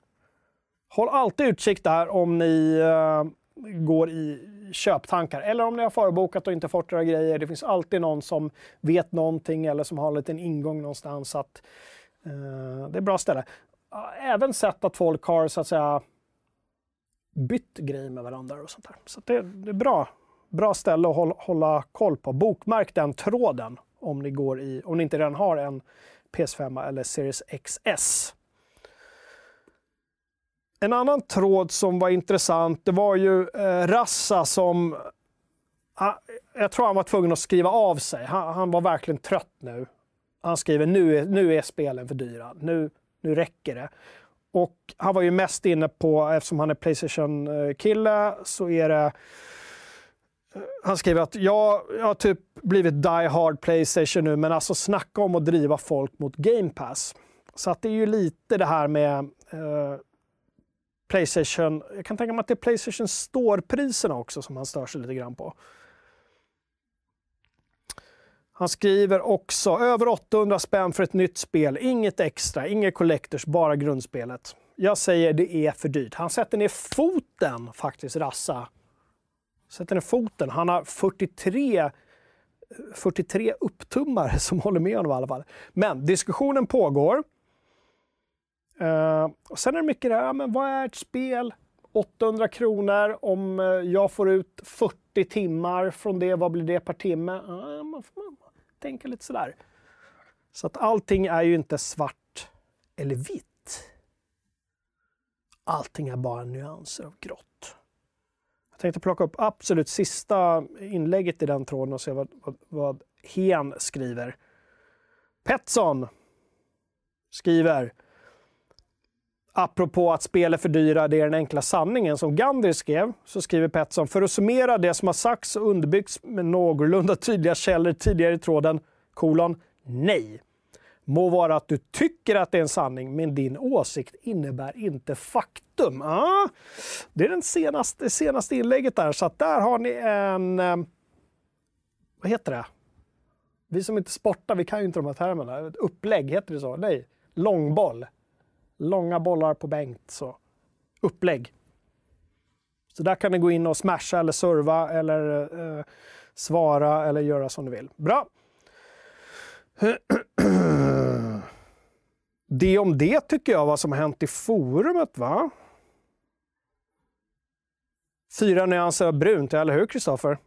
Håll alltid utkik där om ni eh, går i köptankar eller om ni har förbokat och inte fått era grejer. Det finns alltid någon som vet någonting eller som har en liten ingång någonstans. Så att, eh, det är bra ställe. Även sett att folk har så att säga bytt grejer med varandra och sånt där. Så det, det, är bra, bra ställe att hålla, hålla, koll på. Bokmärk den tråden om ni, går i, om ni inte redan har en PS5 eller Series XS. En annan tråd som var intressant, det var ju eh, Rassa som... Ah, jag tror han var tvungen att skriva av sig. Han, han, var verkligen trött nu. Han skriver nu är, nu är spelen för dyra. Nu, nu räcker det. Och han var ju mest inne på, eftersom han är Playstation-kille, så är det eh, han skriver att jag, jag har typ blivit die hard Playstation nu, men alltså snacka om att driva folk mot Game Pass. Så att det är ju lite det här med eh, Playstation. Jag kan tänka mig att det är Playstation Store-priserna också som han stör sig lite grann på. Han skriver också över 800 spänn för ett nytt spel. Inget extra, inget collectors, bara grundspelet. Jag säger det är för dyrt. Han sätter ner foten faktiskt, Rassa. Sätter ner foten. Han har 43 43 upptummare som håller med honom i alla fall. Men diskussionen pågår. Uh, och sen är det mycket det här, men vad är ett spel? 800 kronor om eh, jag får ut 40 timmar från det, vad blir det per timme? Uh, man får man tänka lite sådär. Så att allting är ju inte svart eller vitt. Allting är bara nyanser av grått. Jag tänkte plocka upp absolut sista inlägget i den tråden och se vad, vad, vad Hen skriver. Petson skriver Apropå att spel är för dyra, det är den enkla sanningen. Som Gandhi skrev, så skriver Pettersson, för att summera det som har sagts och underbyggts med någorlunda tydliga källor tidigare i tråden, kolon, nej. Må vara att du tycker att det är en sanning, men din åsikt innebär inte faktum. Ah, det är det senaste, senaste inlägget där, så att där har ni en... Eh, vad heter det? Vi som inte sportar, vi kan ju inte de här termerna. Upplägg, heter det så? Nej, långboll långa bollar på Bengt. Så. Upplägg. Så där kan ni gå in och smasha eller serva eller eh, svara eller göra som du vill. Bra! Det om det tycker jag vad som har hänt i forumet va? Fyra nyanser av brunt, eller hur Kristoffer?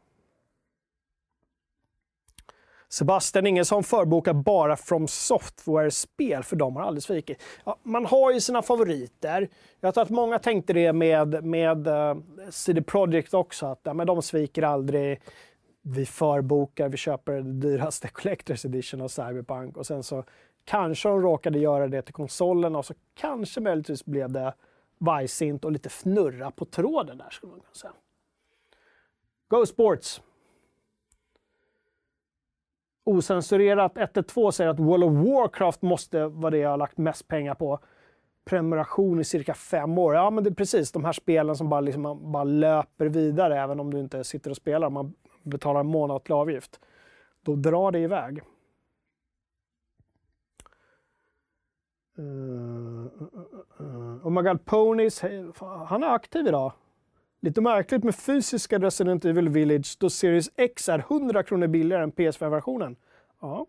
Sebastian Ingesson förbokar bara From Software-spel, för de har aldrig svikit. Ja, man har ju sina favoriter. Jag tror att många tänkte det med, med eh, uh, CD Projekt också, att ja, men de sviker aldrig. Vi förbokar, vi köper det dyraste Collector's Edition av Cyberpunk och sen så kanske de råkade göra det till konsolen och så kanske möjligtvis blev det vajsint och lite fnurra på tråden där skulle man kunna säga. Go Sports! Osensurerat 112 säger att World of Warcraft måste vara det jag har lagt mest pengar på. Prenumeration i cirka fem år. Ja, men det är precis de här spelen som bara, liksom, bara löper vidare även om du inte sitter och spelar. Man betalar en månatlig avgift. Då drar det iväg. Eh, eh, eh, uh, uh, uh, oh my god, Ponies, han är aktiv idag. Lite märkligt med fysiska Resident Evil Village då Series X är 100 kronor billigare än PS5-versionen. Ja.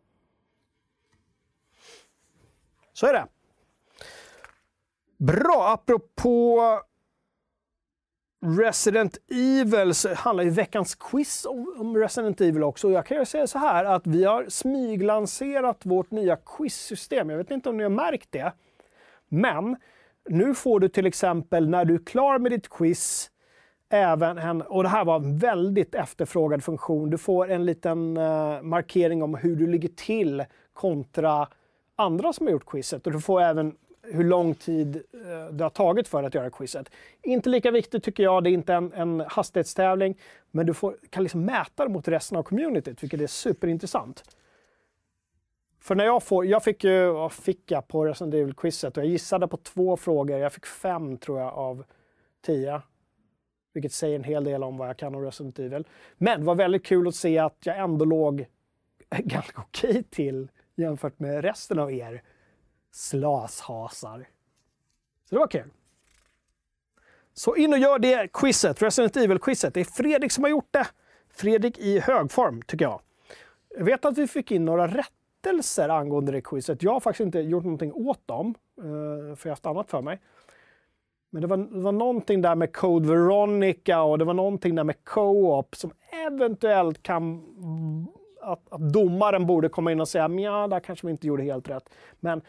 Så är det. Bra, apropå Resident Evil så handlar ju veckans quiz om Resident Evil också. Jag kan ju säga så här att vi har smyglanserat vårt nya quizsystem. Jag vet inte om ni har märkt det. Men nu får du till exempel när du är klar med ditt quiz även en, och det här var en väldigt efterfrågad funktion, du får en liten uh, markering om hur du ligger till kontra andra som har gjort quizet. Och du får även hur lång tid uh, det har tagit för att göra quizet. Inte lika viktigt tycker jag, det är inte en, en hastighetstävling, men du får, kan liksom mäta det mot resten av communityt, vilket är superintressant. För när jag får, jag fick ju, vad fick jag på Resident Evil-quizet? Och jag gissade på två frågor, jag fick fem tror jag av tio vilket säger en hel del om vad jag kan om Resident Evil. Men det var väldigt kul att se att jag ändå låg ganska okej till jämfört med resten av er slashasar. Så det var kul. Så in och gör det quizet, Resident Evil-quizet. Det är Fredrik som har gjort det. Fredrik i högform, tycker jag. Jag vet att vi fick in några rättelser angående det quizet. Jag har faktiskt inte gjort någonting åt dem, eh, för jag har haft annat för mig. Men det var, det var någonting där med Code Veronica och det var någonting där med Co-op som eventuellt kan... Att, att domaren borde komma in och säga ja, där kanske vi inte gjorde helt rätt. Men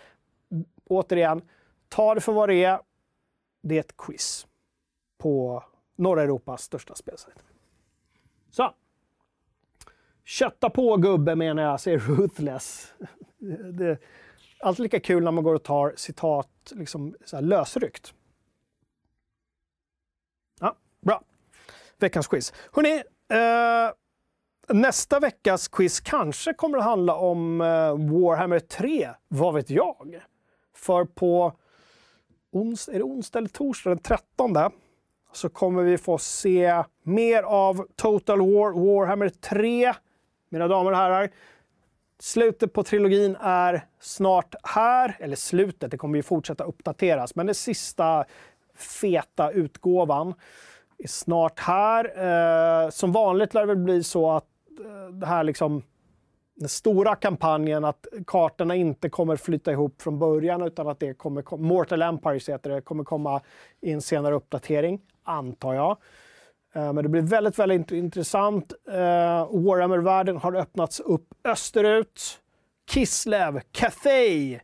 återigen, ta det för vad det är. Det är ett quiz på norra Europas största spelsajt. Så. Kötta på gubbe menar jag, säger Ruthless. Det är alltid lika kul när man går och tar citat liksom så här lösryckt. Ja, bra. Veckans quiz. Hörrni, eh, nästa veckas quiz kanske kommer att handla om eh, Warhammer 3, vad vet jag? För på ons, är det onsdag eller torsdag den 13 så kommer vi få se mer av Total War Warhammer 3. Mina damer och herrar, slutet på trilogin är snart här. Eller slutet, det kommer ju fortsätta uppdateras, men den sista feta utgåvan är snart här. Eh, som vanligt lär det väl bli så att eh, det här liksom den stora kampanjen att kartorna inte kommer flytta ihop från början utan att det kommer, Mortal Empires heter det, kommer komma i en senare uppdatering, antar jag. Eh, men det blir väldigt, väldigt intressant. Eh, Warhammer-världen har öppnats upp österut. Kislev, Cathay,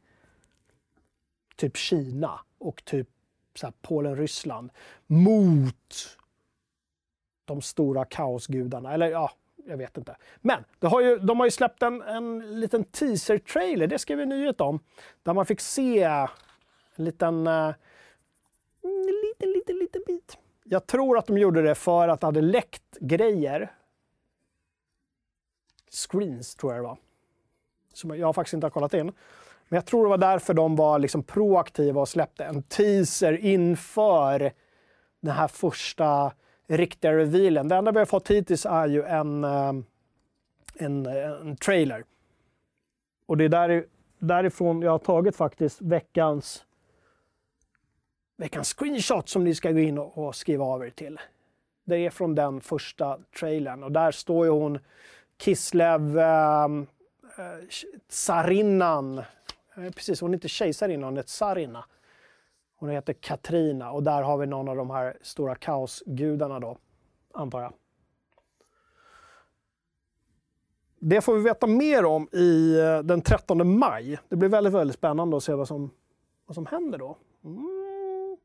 typ Kina och typ Polen, Ryssland mot de stora kaosgudarna. Eller ja, jag vet inte. Men har ju, de har ju släppt en, en liten teaser-trailer, det skrev vi nyhet om, där man fick se en liten, uh, liten, liten, liten bit. Jag tror att de gjorde det för att det hade läckt grejer. Screens tror jag det var. Som jag faktiskt inte har kollat in. Men jag tror det var därför de var liksom proaktiva och släppte en teaser inför den här första riktiga revealen. Det enda vi har fått hittills är ju en, eh, en, eh, en trailer. Och det är där, därifrån jag har tagit faktiskt veckans, veckans screenshot som ni ska gå in och, och skriva av er till. Det är från den första trailern och där står ju hon Kislev, ehm, eh, tsarinnan, eh, precis hon är inte kejsarinna, hon är tsarinna. Hon heter Katrina och där har vi någon av de här stora kaosgudarna då, antar jag. Det får vi veta mer om i eh, den 13 maj. Det blir väldigt, väldigt spännande att se vad som, vad som händer då. Mm.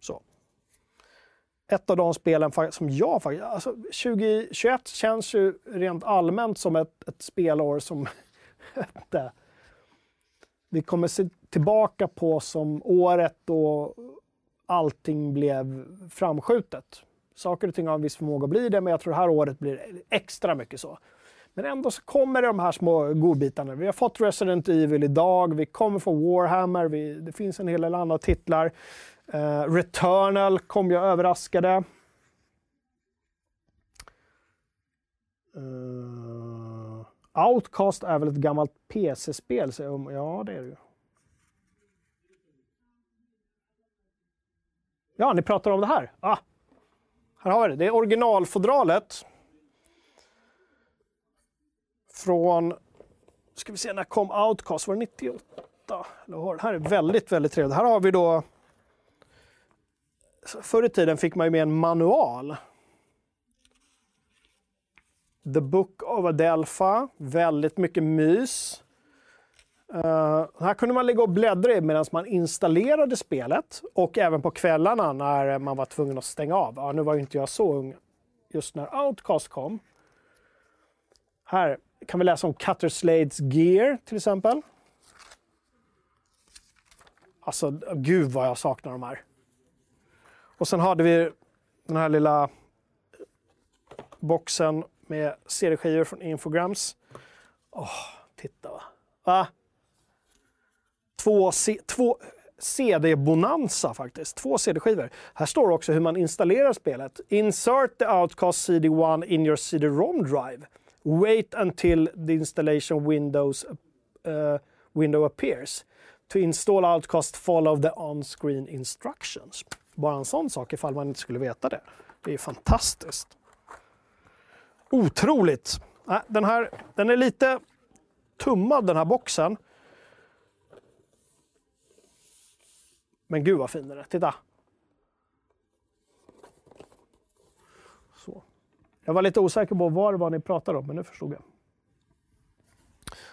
Så. Ett av de spelen som jag faktiskt... Alltså 2021 känns ju rent allmänt som ett, ett spelår som vi kommer se tillbaka på som året då allting blev framskjutet. Saker och ting har en viss förmåga att bli det, men jag tror det här året blir extra mycket så. Men ändå så kommer det de här små godbitarna. Vi har fått Resident Evil idag, vi kommer få Warhammer, vi, det finns en hel del andra titlar. Uh, Returnal kom jag överraskade. Uh, Outcast är väl ett gammalt PC-spel? Ja, det är det ju. Ja, ni pratar om det här. Ah, här har vi det. Det är originalfodralet. Från, ska vi se, när kom Outcast? Var det 98? Det här är väldigt, väldigt trevligt. Här har vi då... Förr i tiden fick man ju med en manual. The Book of Adelpha, väldigt mycket mys. Uh, här kunde man ligga och bläddra i medan man installerade spelet och även på kvällarna när man var tvungen att stänga av. Ja, nu var ju inte jag så ung just när Outcast kom. Här kan vi läsa om Cutter Slades Gear till exempel. Alltså, gud vad jag saknar de här. Och sen hade vi den här lilla boxen med CD-skivor från Infograms. Åh, titta va. va? Två, två CD-bonanza faktiskt. Två CD-skivor. Här står också hur man installerar spelet. Insert the Outcast CD1 in your CD-ROM drive. Wait until the installation windows, uh, window appears. To install Outcast follow the on-screen instructions. Bara en sån sak ifall man inte skulle veta det. Det är fantastiskt. Otroligt! Äh, den här den är lite tummad den här boxen. Men gud vad fin den är. Titta! Så. Jag var lite osäker på vad det var ni pratade om, men nu förstod jag.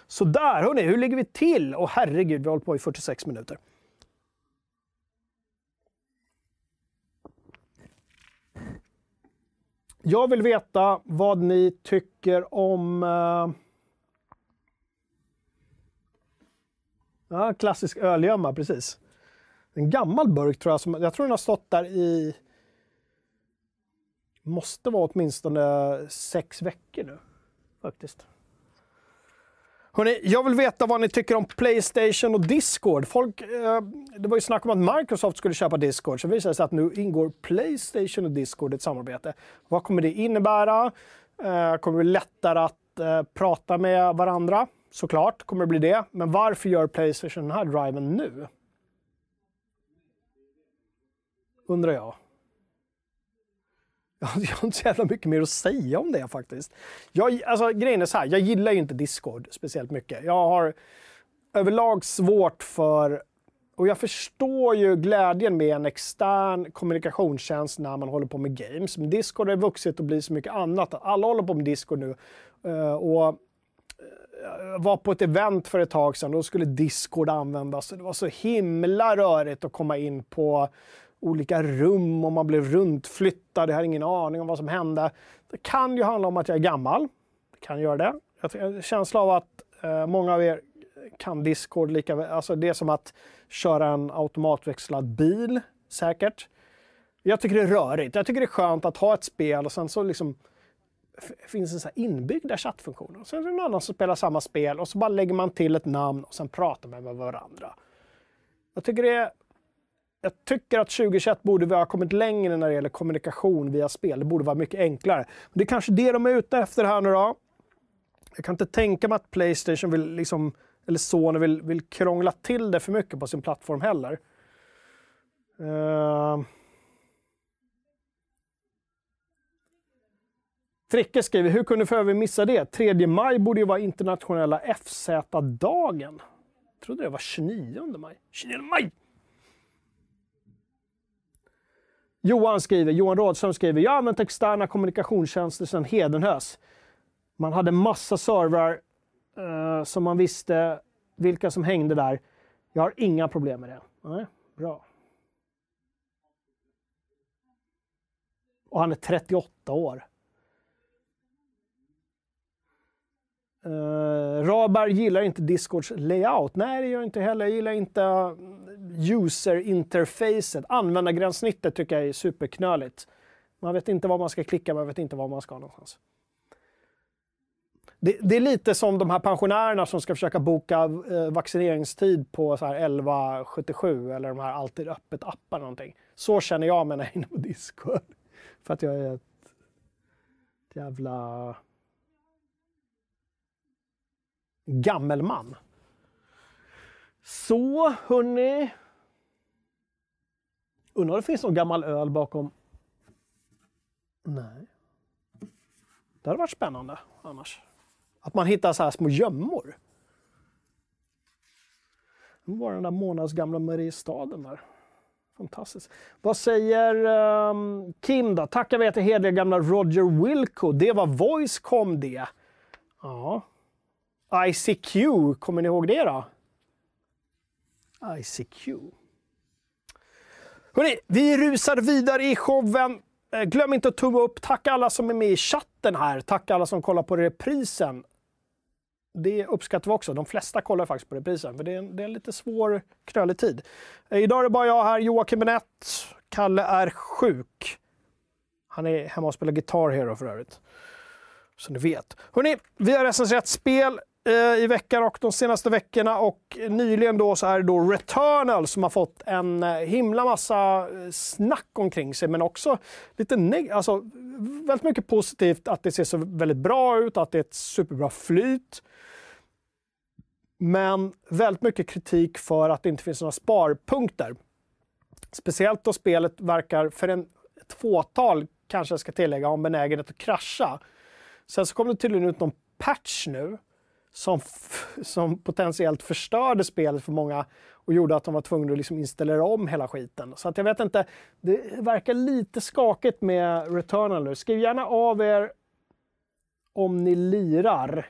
Så där, hörni, hur ligger vi till? Och herregud, vi har hållit på i 46 minuter. Jag vill veta vad ni tycker om... Eh, ja, klassisk ölgömma, precis. En gammal burk tror jag. Som, jag tror den har stått där i... Måste vara åtminstone sex veckor nu, faktiskt. Hörrni, jag vill veta vad ni tycker om Playstation och Discord. Folk, eh, det var ju snack om att Microsoft skulle köpa Discord, så visade det sig att nu ingår Playstation och Discord i ett samarbete. Vad kommer det innebära? Eh, kommer det bli lättare att eh, prata med varandra? Såklart kommer det bli det. Men varför gör Playstation den här driven nu? Undrar jag. Jag har inte så jävla mycket mer att säga om det faktiskt. Jag, alltså, grejen är så här, jag gillar ju inte Discord speciellt mycket. Jag har överlag svårt för och jag förstår ju glädjen med en extern kommunikationstjänst när man håller på med games. Men Discord har vuxit och blivit så mycket annat. Alla håller på med Discord nu. Eh, och eh, jag var på ett event för ett tag sedan då skulle Discord användas. Det var så himla rörigt att komma in på olika rum och man blev runtflyttad. Jag har ingen aning om vad som hände. Det kan ju handla om att jag är gammal. Det kan göra det. Jag har en känsla av att eh, många av er kan Discord lika väl. Alltså det är som att köra en automatväxlad bil, säkert. Jag tycker det är rörigt. Jag tycker det är skönt att ha ett spel och sen så liksom finns det så inbyggda chattfunktioner. sen är det någon annan som spelar samma spel och så bara lägger man till ett namn och sen pratar man med varandra. Jag tycker det är jag tycker att 2021 borde vi ha kommit längre när det gäller kommunikation via spel. Det borde vara mycket enklare. Men det är kanske det de är ute efter här nu då. Jag kan inte tänka mig att Playstation vill, liksom, eller Sony vill, vill krångla till det för mycket på sin plattform heller. Uh... Fricke skriver, hur kunde för övrigt missa det? 3 maj borde ju vara internationella FZ-dagen. Jag trodde det var 29 maj. 29 maj! Johan skriver, Johan Rådström skriver, jag har använt externa kommunikationstjänster sedan Hedenhös. Man hade massa servrar eh, som man visste vilka som hängde där. Jag har inga problem med det. Nej, bra. Och han är 38 år. Uh, Rabar gillar inte Discords layout. Nej, det gör jag inte heller. Jag gillar inte eh, user-interfacet. Användargränssnittet tycker jag är superknöligt. Man vet inte vad man ska klicka, man vet inte var man ska någonstans. Det, det, är lite som de här pensionärerna som ska försöka boka eh, vaccineringstid på så här 1177 eller de här Alltid öppet-appar någonting. Så känner jag mig när jag är inne på Discord. För att jag är ett jävla gammelman. Så, hörni. Undrar om det finns någon gammal öl bakom? Nej. Det hade varit spännande annars. Att man hittar så här små gömmor. Det var den där månadsgamla Mariestaden där. Fantastiskt. Vad säger um, Kim då? Tackar vi till hederliga gamla Roger Wilco. Det var Voicecom det. Ja. ICQ, kommer ni ihåg det då? ICQ. Hörrni, vi rusar vidare i showen. Eh, glöm inte att tumma upp. Tack alla som är med i chatten här. Tack alla som kollar på reprisen. Det uppskattar vi också. De flesta kollar faktiskt på reprisen, för det är en, det är en lite svår, knölig tid. Eh, idag är det bara jag här, Joakim Benett. Kalle är sjuk. Han är hemma och spelar Guitar Hero för övrigt. Så ni vet. Hörrni, vi har recenserat spel. Eh, i veckan och de senaste veckorna och nyligen då så är det då Returnal som har fått en eh, himla massa eh, snack omkring sig men också lite neg alltså väldigt mycket positivt att det ser så väldigt bra ut, att det är ett superbra flyt. Men väldigt mycket kritik för att det inte finns några sparpunkter. Speciellt då spelet verkar, för en, ett fåtal kanske jag ska tillägga, ha en benägenhet att krascha. Sen så kom det tydligen ut någon patch nu som, som potentiellt förstörde spelet för många och gjorde att de var tvungna att liksom installera om hela skiten. Så att jag vet inte, det verkar lite skakigt med Returnal nu. Skriv gärna av er om ni lirar.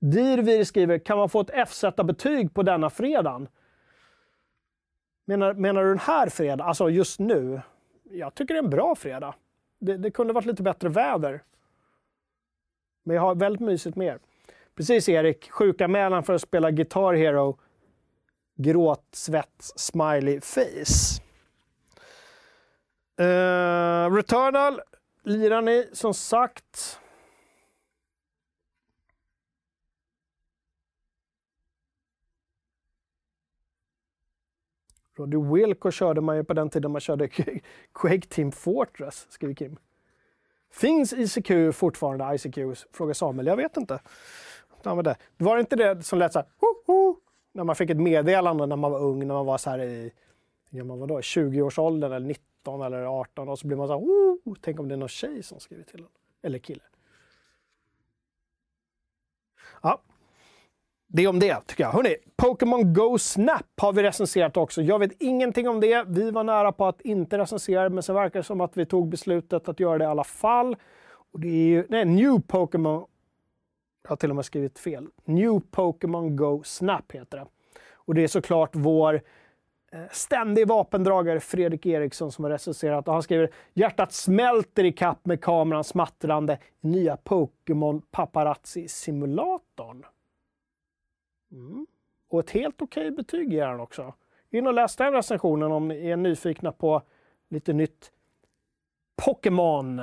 Dirvir skriver, kan man få ett FZ-betyg på denna fredagen? Menar, menar du den här fredagen, alltså just nu? Jag tycker det är en bra fredag. Det, det kunde varit lite bättre väder. Men jag har väldigt mysigt med er. Precis Erik, sjukanmälan för att spela Guitar Hero. Gråt, svett, smiley face. Uh, Returnal lirar ni som sagt. Roddy Wilco körde man ju på den tiden man körde Quake Team Fortress, skriver Kim. Finns ICQ fortfarande ICQ? Frågar Samuel. Jag vet inte. Det var inte det som lät så här, ho, ho, när man fick ett meddelande när man var ung, när man var så här i man var då, 20-årsåldern eller 19 eller 18 och så blir man så här, oh, tänk om det är någon tjej som skriver till en. Eller kille. Ja, det är om det tycker jag. Hörrni, Pokémon Go Snap har vi recenserat också. Jag vet ingenting om det. Vi var nära på att inte recensera men så verkar det som att vi tog beslutet att göra det i alla fall. Och det är ju, nej, New Pokémon jag har till och med skrivit fel. New Pokémon Go Snap heter det. Och det är såklart vår eh, ständig vapendragare Fredrik Eriksson som har recenserat och han skriver “Hjärtat smälter i kapp med kameran smattrande i nya Pokémon Paparazzi-simulatorn”. Mm. Och ett helt okej betyg ger han också. In och läs den recensionen om ni är nyfikna på lite nytt Pokémon.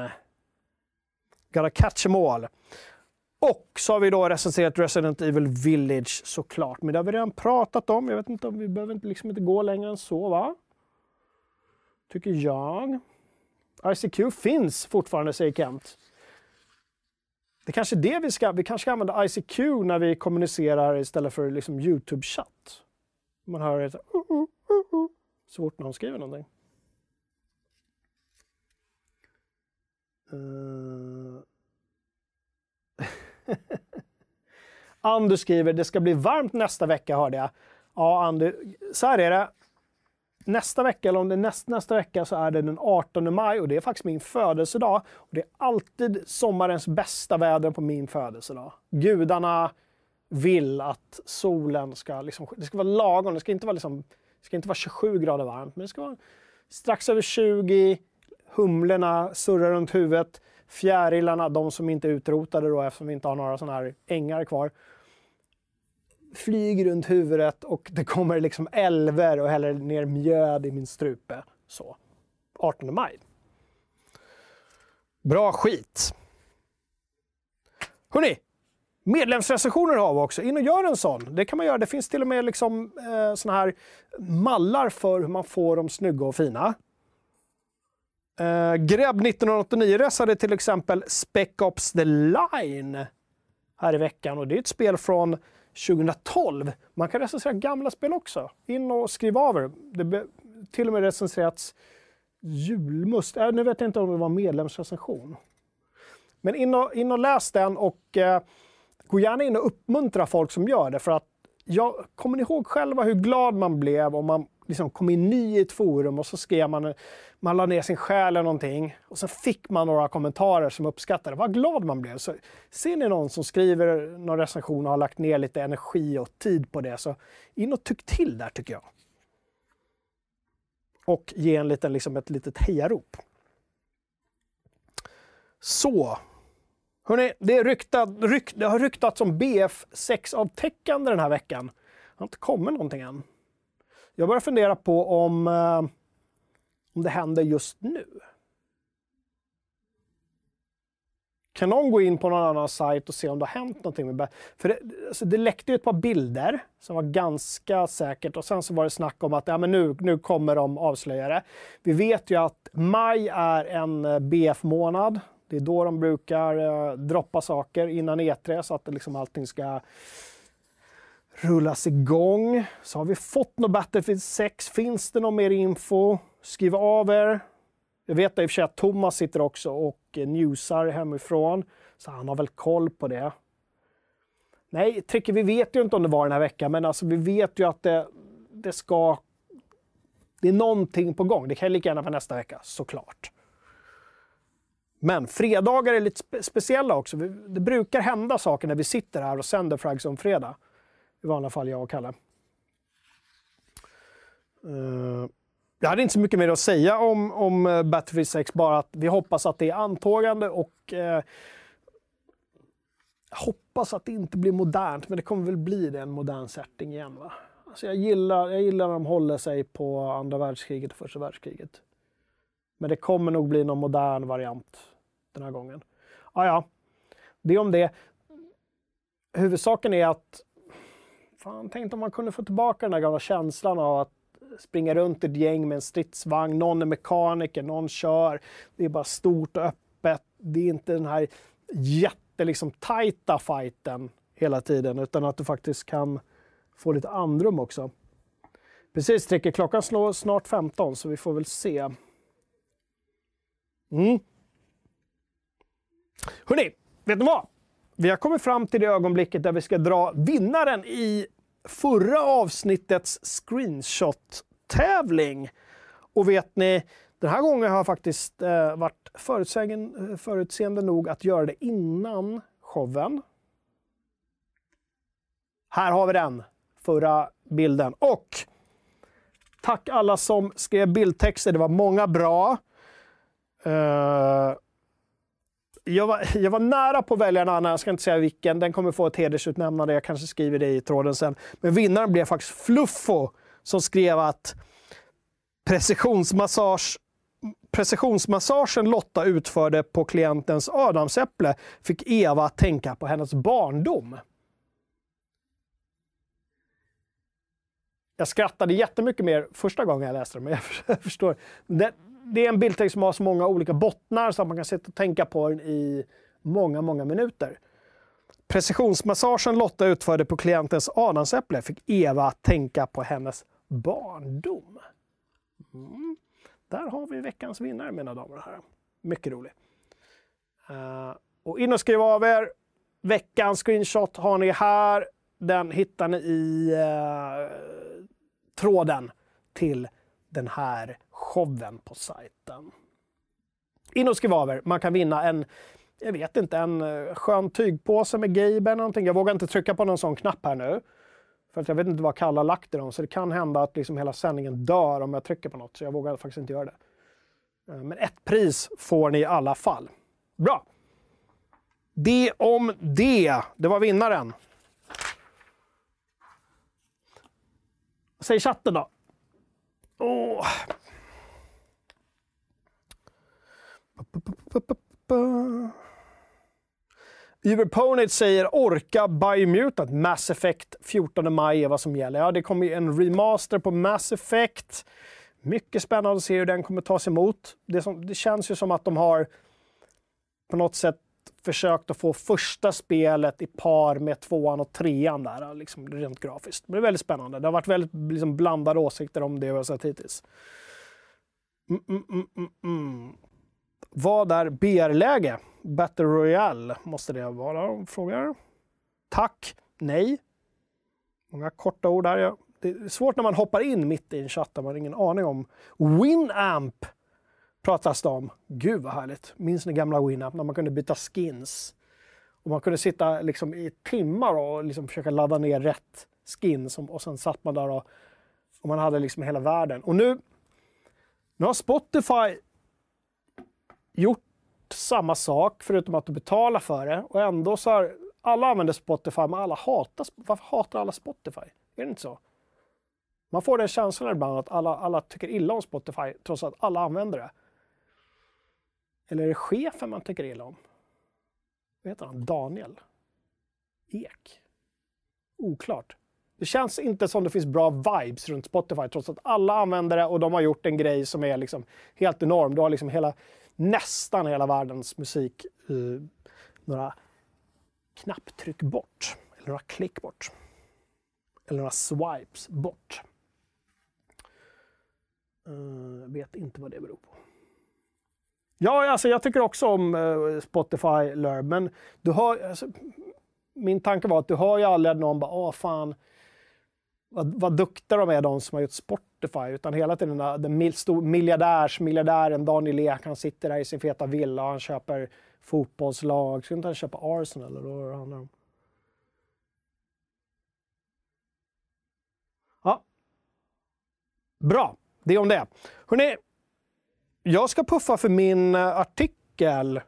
Gotta catch em all. Och så har vi då recenserat Resident Evil Village såklart. Men det har vi redan pratat om. Jag vet inte om vi behöver inte, liksom inte gå längre än så va? Tycker jag. ICQ finns fortfarande säger Kent. Det kanske är det vi ska, vi kanske ska använda ICQ när vi kommunicerar istället för liksom Youtube-chatt. Man hör ett uh, uh, uh, uh så fort någon skriver någonting. Eh. Uh. Andu skriver, det ska bli varmt nästa vecka hörde jag. Ja, Andu, så här är det. Nästa vecka, eller om det är näst, nästa vecka, så är det den 18 maj och det är faktiskt min födelsedag. Och det är alltid sommarens bästa väder på min födelsedag. Gudarna vill att solen ska, liksom, det ska vara lagom. Det ska inte vara, liksom, det ska inte vara 27 grader varmt, men det ska vara strax över 20. Humlorna surrar runt huvudet. Fjärilarna, de som inte är utrotade då eftersom vi inte har några sådana här ängar kvar, Flyg runt huvudet och det kommer liksom älver och häller ner mjöd i min strupe. Så. 18 maj. Bra skit! Hörrni! Medlemsrecensioner har vi också. In och gör en sån. Det kan man göra. Det finns till och med liksom, eh, såna här mallar för hur man får dem snygga och fina. Eh, Greb 1989 resade till exempel Spec Ops The Line här i veckan och det är ett spel från 2012. Man kan recensera gamla spel också. In och skriv av er. Det till och med recenserats julmust. Äh, nu vet jag inte om det var medlemsrecension. Men in och, in och läs den och eh, gå gärna in och uppmuntra folk som gör det. För att jag kommer ni ihåg själva hur glad man blev om man liksom kom in ny i ett forum och så skrev man, man la ner sin själ eller någonting och så fick man några kommentarer som uppskattade Vad glad man blev. Så ser ni någon som skriver någon recension och har lagt ner lite energi och tid på det, så in och tyck till där tycker jag. Och ge en liten, liksom ett litet hejarop. Så. Hörrni, det, är ryktat, rykt, det har ryktats om BF6-avtäckande den här veckan. Det har inte kommit någonting än. Jag börjar fundera på om, eh, om det händer just nu. Kan någon gå in på någon annan sajt och se om det har hänt någonting med För det, alltså det läckte ju ett par bilder som var ganska säkert och sen så var det snack om att ja, men nu, nu kommer de avslöja det. Vi vet ju att maj är en eh, BF-månad. Det är då de brukar eh, droppa saker innan E3 så att liksom allting ska rullas igång. Så har vi fått något Battlefield 6. Finns det någon mer info? Skriv av er. Jag vet i och för sig att Thomas sitter också och eh, newsar hemifrån, så han har väl koll på det. Nej, Tricke, vi vet ju inte om det var den här veckan, men alltså vi vet ju att det, det ska... Det är någonting på gång. Det kan lika gärna vara nästa vecka, såklart. Men fredagar är lite spe speciella också. Det brukar hända saker när vi sitter här och sänder Frags om fredag. I vanliga fall jag och Kalle. Uh, jag hade inte så mycket mer att säga om, om eh, Battlefield 6, bara att vi hoppas att det är antågande och eh, hoppas att det inte blir modernt, men det kommer väl bli det, en modern setting igen. Va? Alltså jag, gillar, jag gillar när de håller sig på andra världskriget och första världskriget. Men det kommer nog bli någon modern variant den här gången. Ah, ja, det om det. Huvudsaken är att... Fan, tänk om man kunde få tillbaka den där gamla känslan av att springa runt ett gäng med en stridsvagn, någon är mekaniker, någon kör. Det är bara stort och öppet. Det är inte den här jätte liksom tajta fighten hela tiden, utan att du faktiskt kan få lite andrum också. Precis, Tricke. Klockan slår snart 15, så vi får väl se. Mm. Hörrni, vet ni vad? Vi har kommit fram till det ögonblicket där vi ska dra vinnaren i förra avsnittets screenshot-tävling. Och vet ni, den här gången har jag faktiskt eh, varit förutseende, förutseende nog att göra det innan showen. Här har vi den, förra bilden. Och tack alla som skrev bildtexter, det var många bra. Eh, jag var, jag var nära på att välja en annan, jag ska inte säga vilken. Den kommer få ett hedersutnämnande, jag kanske skriver det i tråden sen. Men vinnaren blev faktiskt Fluffo som skrev att precisionsmassage precisionsmassagen Lotta utförde på klientens adamsäpple fick Eva att tänka på hennes barndom. Jag skrattade jättemycket mer första gången jag läste det, men jag förstår. Det, det är en bildtext som har så många olika bottnar så att man kan sitta och tänka på den i många, många minuter. Precisionsmassagen Lotta utförde på klientens adamsäpple fick Eva att tänka på hennes barndom. Mm. Där har vi veckans vinnare mina damer och herrar. Mycket roligt. Uh, eh, och in och skriv av er. Veckans screenshot har ni här. Den hittar ni i uh, tråden till den här showen på sajten. In och skriv av er. Man kan vinna en, jag vet inte, en eh, skön tygpåse med Gaber eller någonting. Jag vågar inte trycka på någon sån knapp här nu. För att jag vet inte vad Kalle har lagt i dem, så det kan hända att liksom hela sändningen dör om jag trycker på något. Så jag vågar faktiskt inte göra det. Eh, men ett pris får ni i alla fall. Bra! Det om det. Det var vinnaren. Säg chatten då. Åh. Uberponate säger orka Biomutant. Mass Effect 14 maj är vad som gäller. Ja, det kommer en remaster på Mass Effect. Mycket spännande att se hur den kommer tas emot. Det, som, det känns ju som att de har på något sätt försökt att få första spelet i par med tvåan och trean där, liksom rent grafiskt. Men Det är väldigt spännande. Det har varit väldigt liksom, blandade åsikter om det vi har sett hittills. Mm, mm, mm, mm, mm. Vad är BR-läge? Battle Royale måste det vara, de frågar. Tack, nej. Många korta ord där. Det är svårt när man hoppar in mitt i en chatt där man har ingen aning om. Winamp pratas det om. Gud vad härligt. Minns ni gamla Winamp när man kunde byta skins? Och man kunde sitta liksom i timmar och liksom försöka ladda ner rätt skins och sen satt man där och, och man hade liksom hela världen. Och nu, nu har Spotify gjort samma sak förutom att du betalar för det och ändå så har alla använder Spotify men alla hatar Varför hatar alla Spotify? Är det inte så? Man får den känslan ibland att alla, alla tycker illa om Spotify trots att alla använder det. Eller är det chefen man tycker illa om? Vad heter han? Daniel? Ek? Oklart. Det känns inte som det finns bra vibes runt Spotify trots att alla använder det och de har gjort en grej som är liksom helt enorm. Du har liksom hela nästan hela världens musik eh, några knapptryck bort. Eller några klick bort. Eller några swipes bort. Uh, vet inte vad det beror på. Ja, alltså jag tycker också om uh, Spotify Lurb, men du har, alltså, min tanke var att du har ju aldrig någon bara, åh fan, vad, vad duktiga de är de som har gjort Spotify, utan hela tiden den miljardärs, miljardären Daniel Ek, han sitter där i sin feta villa och han köper fotbollslag. Ska inte han köpa Arsenal eller vad det handlar om? Ja. Bra. det om det. Hörrni, jag ska puffa för min eh, artikel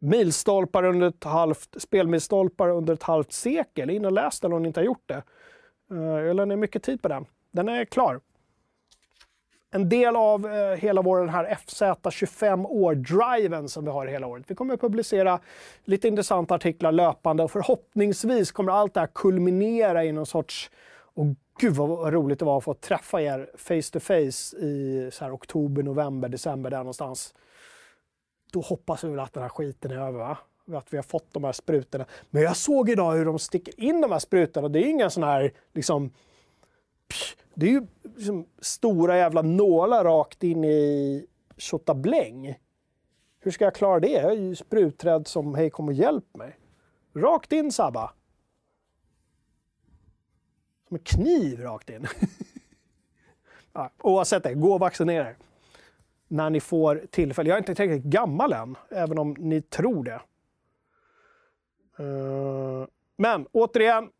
Milstolpar under ett halvt, spelmilstolpar under ett halvt sekel. In och läs den om ni inte har gjort det. Eh, jag lägger ner mycket tid på den. Den är klar. En del av eh, hela vår den här FZ 25 år-driven som vi har hela året. Vi kommer att publicera lite intressanta artiklar löpande och förhoppningsvis kommer allt det här kulminera i någon sorts och gud vad roligt det var att få träffa er face to face i så här, oktober, november, december där någonstans. Då hoppas vi väl att den här skiten är över va? Att vi har fått de här sprutorna. Men jag såg idag hur de sticker in de här sprutorna. Det är ju inga sådana här liksom det är ju liksom stora jävla nålar rakt in i tjottabläng. Hur ska jag klara det? Jag är ju spruträdd som hej kom och hjälp mig. Rakt in Sabba. Som en kniv rakt in. ja, oavsett det, gå och vaccinera er. När ni får tillfälle. Jag är inte tillräckligt gammal än, även om ni tror det. Eh, men återigen,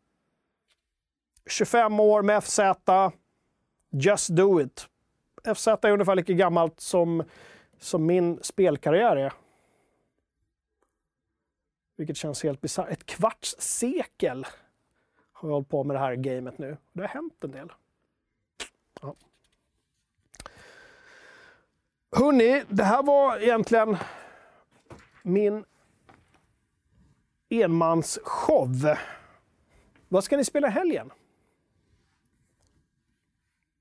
25 år med FZ. Just do it. FZ är ungefär lika gammalt som, som min spelkarriär är. Vilket känns helt bisarrt. Ett kvarts sekel har jag hållit på med det här gamet nu. Det har hänt en del. Ja. Hörni, det här var egentligen min enmansshow. Vad ska ni spela i helgen?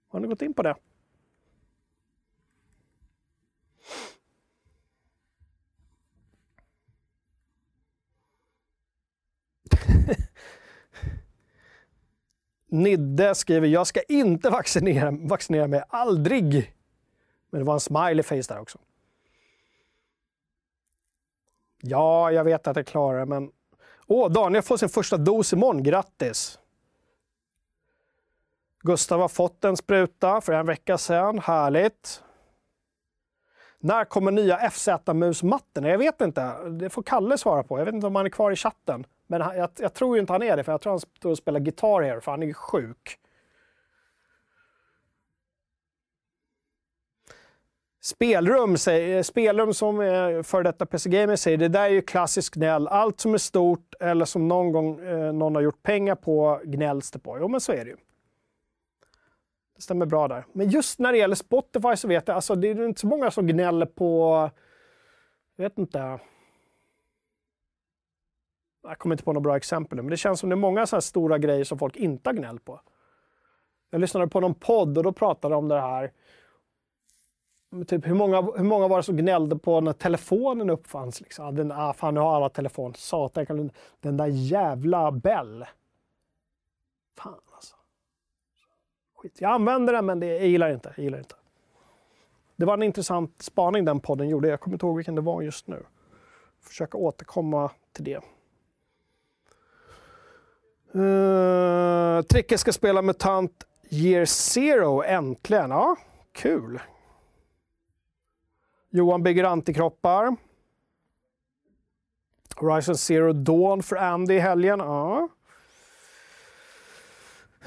Har ni gått in på det? Nidde skriver, jag ska inte vaccinera, vaccinera mig, aldrig. Men det var en smiley face där också. Ja, jag vet att jag klarar det, men... Åh, Daniel får sin första dos imorgon, grattis! Gustav har fått en spruta för en vecka sedan. Härligt. När kommer nya FZ-musmatten? Jag vet inte. Det får Kalle svara på. Jag vet inte om han är kvar i chatten. Men jag, jag tror ju inte han är det, för jag tror han står och spelar gitarr här, för han är sjuk. Spelrum, säger, eh, spelrum som före detta PC Gamer säger, det där är ju klassisk gnäll. Allt som är stort eller som någon gång eh, någon har gjort pengar på gnälls det på. Jo, men så är det ju. Det stämmer bra där. Men just när det gäller Spotify så vet jag, alltså det är inte så många som gnäller på, jag vet inte. Jag kommer inte på några bra exempel nu, men det känns som det är många så stora grejer som folk inte har gnällt på. Jag lyssnade på någon podd och då pratade de om det här. Typ hur många, hur många var det som gnällde på när telefonen uppfanns? Liksom? Den, ah, fan, nu har alla telefon. Satan, den där jävla Bell. Fan alltså. skit. Jag använder den, men det, jag gillar inte. Jag gillar inte. Det var en intressant spaning den podden gjorde. Jag kommer inte ihåg vilken det var just nu. Försöka återkomma till det. Eh, uh, Tricke ska spela MUTANT Year Zero äntligen. Ja, kul. Johan bygger antikroppar. Horizon Zero Dawn för Andy i helgen. Ja.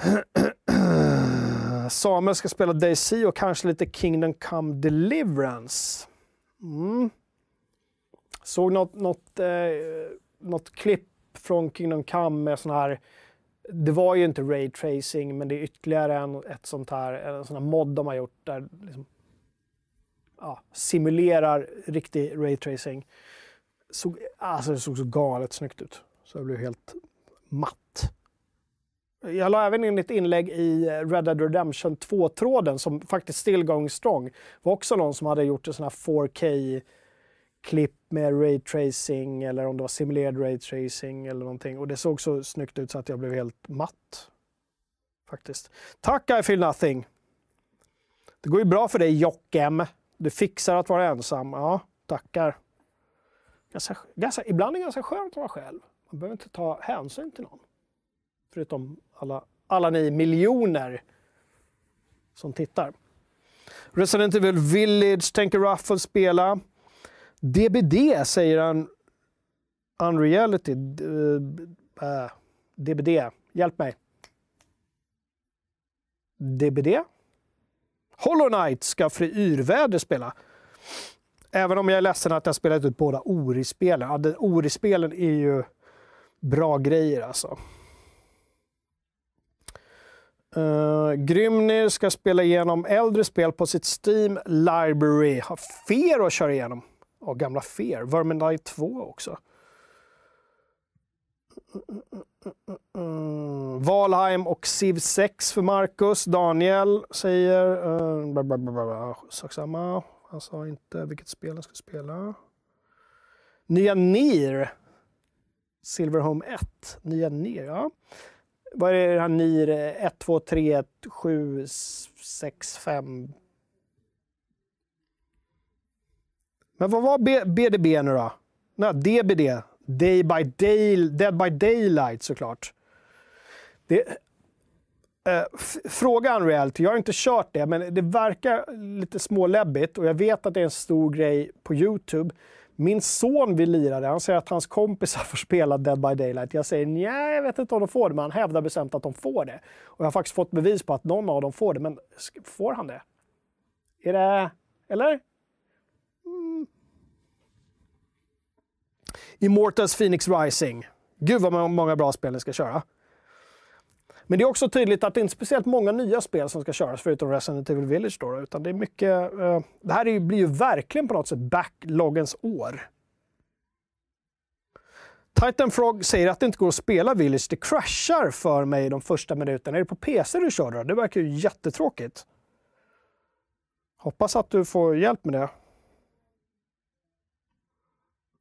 Samuel ska spela Daisy och kanske lite Kingdom Come Deliverance. Mm. Såg något, något, eh, något klipp från Kingdom Come med sån här det var ju inte Ray Tracing, men det är ytterligare en, ett sånt här, en sån här mod de har gjort där liksom, ja, simulerar riktig Ray Tracing. Alltså det såg så galet snyggt ut. Så jag blev helt matt. Jag la även in ett inlägg i eh, Red Dead Redemption 2-tråden som faktiskt still going strong. Det var också någon som hade gjort en sån här 4K-klipp med Ray Tracing eller om det var simulerad Ray Tracing eller någonting. Och det såg så snyggt ut så att jag blev helt matt. Faktiskt. Tack I feel nothing! Det går ju bra för dig Jockem. Du fixar att vara ensam. Ja, tackar. Ganska, ganska, ibland är det ganska skönt att vara själv. Man behöver inte ta hänsyn till någon. Förutom alla, alla ni miljoner som tittar. Resident Evil Village tänker Ruffle spela. DBD säger han. Unreality. Uh, eh, eh, DBD. Hjälp mig. DBD? Hollow Knight ska Fri Yrväder spela. Även om jag är ledsen att jag spelat ut båda Ori-spelen. Ja, Ori-spelen är ju bra grejer alltså. Uh, Grymnir ska spela igenom äldre spel på sitt Steam Library. Har Fear att köra igenom. Ja, gamla Fear. Vermintide 2 också. Valheim och Civ 6 för Marcus. Daniel säger... Uh, sak samma. Han sa inte vilket spel han skulle spela. Nya Nier. Silverhome 1. Nya Nier, ja. Vad är det här NIR 1, 2, 3, 7, 6, 5? Men vad var B BDB nu då? Nej, DBD. Day by day, Dead by Daylight såklart. Det, eh, fråga Unreality, jag har inte kört det, men det verkar lite småläbbigt och jag vet att det är en stor grej på Youtube. Min son vill lira det. Han säger att hans kompisar får spela Dead by Daylight. Jag säger nej, jag vet inte om de får det, men han hävdar bestämt att de får det. Och jag har faktiskt fått bevis på att någon av dem får det, men får han det? Är det... Eller? Mm. Immortals Phoenix Rising. Gud vad många bra spel ni ska köra. Men det är också tydligt att det inte är speciellt många nya spel som ska köras förutom Resident Evil Village. Då, utan det är mycket... Uh, det här är, blir ju verkligen på något sätt backloggens år. Titan Frog säger att det inte går att spela Village. Det crashar för mig de första minuterna. Är det på PC du kör då? Det verkar ju jättetråkigt. Hoppas att du får hjälp med det.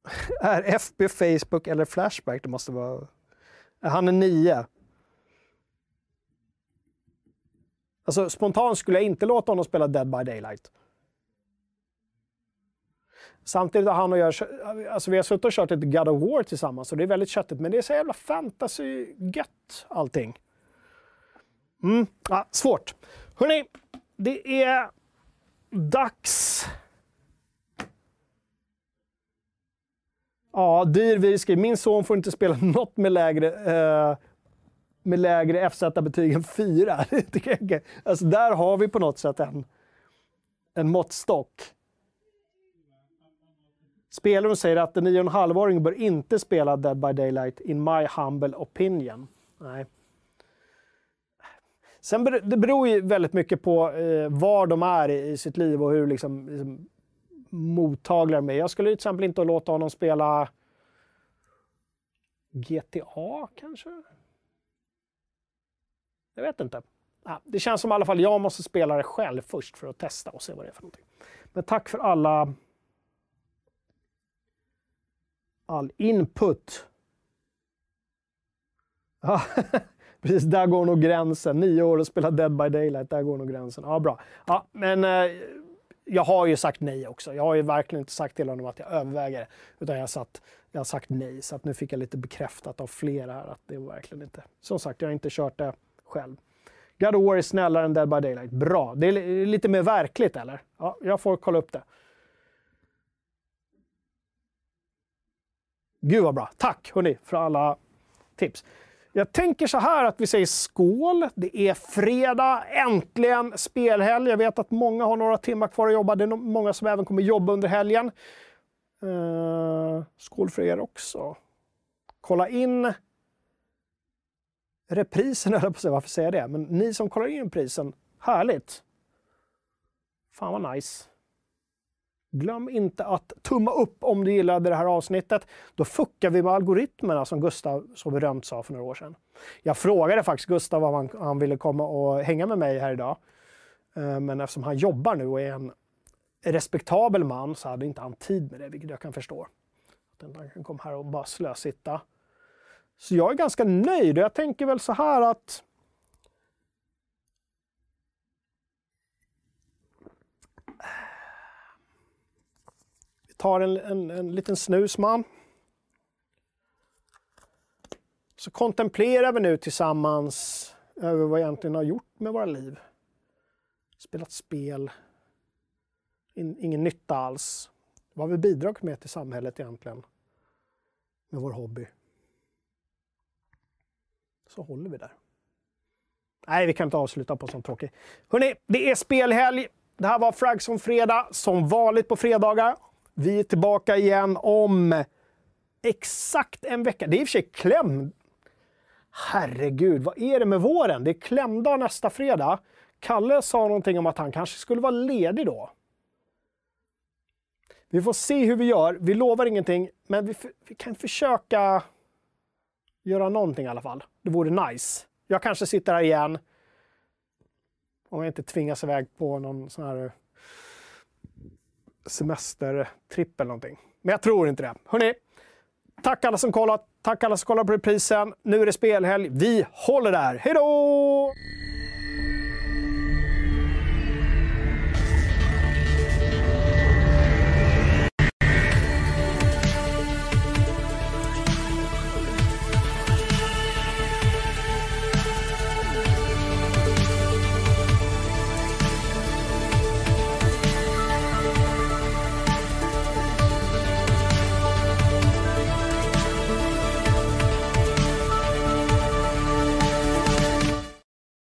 är FB Facebook eller Flashback? Det måste vara... Han är nio. Alltså spontant skulle jag inte låta honom spela Dead by Daylight. Samtidigt har han och jag, alltså vi har suttit och kört ett God of War tillsammans och det är väldigt köttigt. Men det är så jävla fantasy-gött allting. Mm, ja, svårt. Hörni, det är dags. Ja, dyr vi Min son får inte spela något med lägre eh, med lägre FZ-betyg än 4. alltså där har vi på något sätt en, en måttstock. Spelaren säger att en 9,5-åring bör inte spela Dead by Daylight in my humble opinion. Nej. Sen det beror ju väldigt mycket på eh, var de är i, i, sitt liv och hur liksom, liksom mottagligare med. Jag skulle till exempel inte låta honom spela GTA kanske? Jag vet inte. Det känns som i alla fall jag måste spela det själv först för att testa och se vad det är för någonting. Men tack för alla all input. Ja, precis, där går nog gränsen. Nio år och spela Dead by Daylight, där går nog gränsen. Ja, bra. Ja, men eh, jag har ju sagt nej också. Jag har ju verkligen inte sagt till honom att jag överväger det, utan jag har, satt, jag har sagt nej. Så att nu fick jag lite bekräftat av flera här att det verkligen inte... Som sagt, jag har inte kört det själv. God of War är snällare än Dead by Daylight. Bra. Det är lite mer verkligt eller? Ja, jag får kolla upp det. Gud vad bra. Tack hörni för alla tips. Jag tänker så här att vi säger skål. Det är fredag, äntligen spelhelg. Jag vet att många har några timmar kvar att jobba. Det är många som även kommer jobba under helgen. Uh, skål för er också. Kolla in reprisen, eller på sig, varför säger jag det? Men ni som kollar in prisen, härligt! Fan vad nice! Glöm inte att tumma upp om du gillade det här avsnittet. Då fuckar vi med algoritmerna som Gustav så berömt sa för några år sedan. Jag frågade faktiskt Gustav om han, han ville komma och hänga med mig här idag. Eh, men eftersom han jobbar nu och är en respektabel man så hade inte han tid med det, vilket jag kan förstå. Han kan komma här och bara slösitta. Så jag är ganska nöjd och jag tänker väl så här att tar en, en, en liten snusman. Så kontemplerar vi nu tillsammans över vad vi egentligen har gjort med våra liv. Spelat spel. In, ingen nytta alls. Vad har vi bidragit med till samhället egentligen? Med vår hobby så håller vi där. Nej, vi kan inte avsluta på sånt tråkigt. Hörrni, det är spelhelg. Det här var Fragson Fredag, som vanligt på fredagar. Vi är tillbaka igen om exakt en vecka. Det är i och för sig kläm... Herregud, vad är det med våren? Det är klämdag nästa fredag. Kalle sa någonting om att han kanske skulle vara ledig då. Vi får se hur vi gör. Vi lovar ingenting, men vi, vi kan försöka göra någonting i alla fall. Det vore nice. Jag kanske sitter här igen. Om jag inte tvingas iväg på någon sån här semestertripp eller någonting. Men jag tror inte det. Hörrni, tack alla som kollat. Tack alla som kollar på reprisen. Nu är det spelhelg. Vi håller där. Hej då!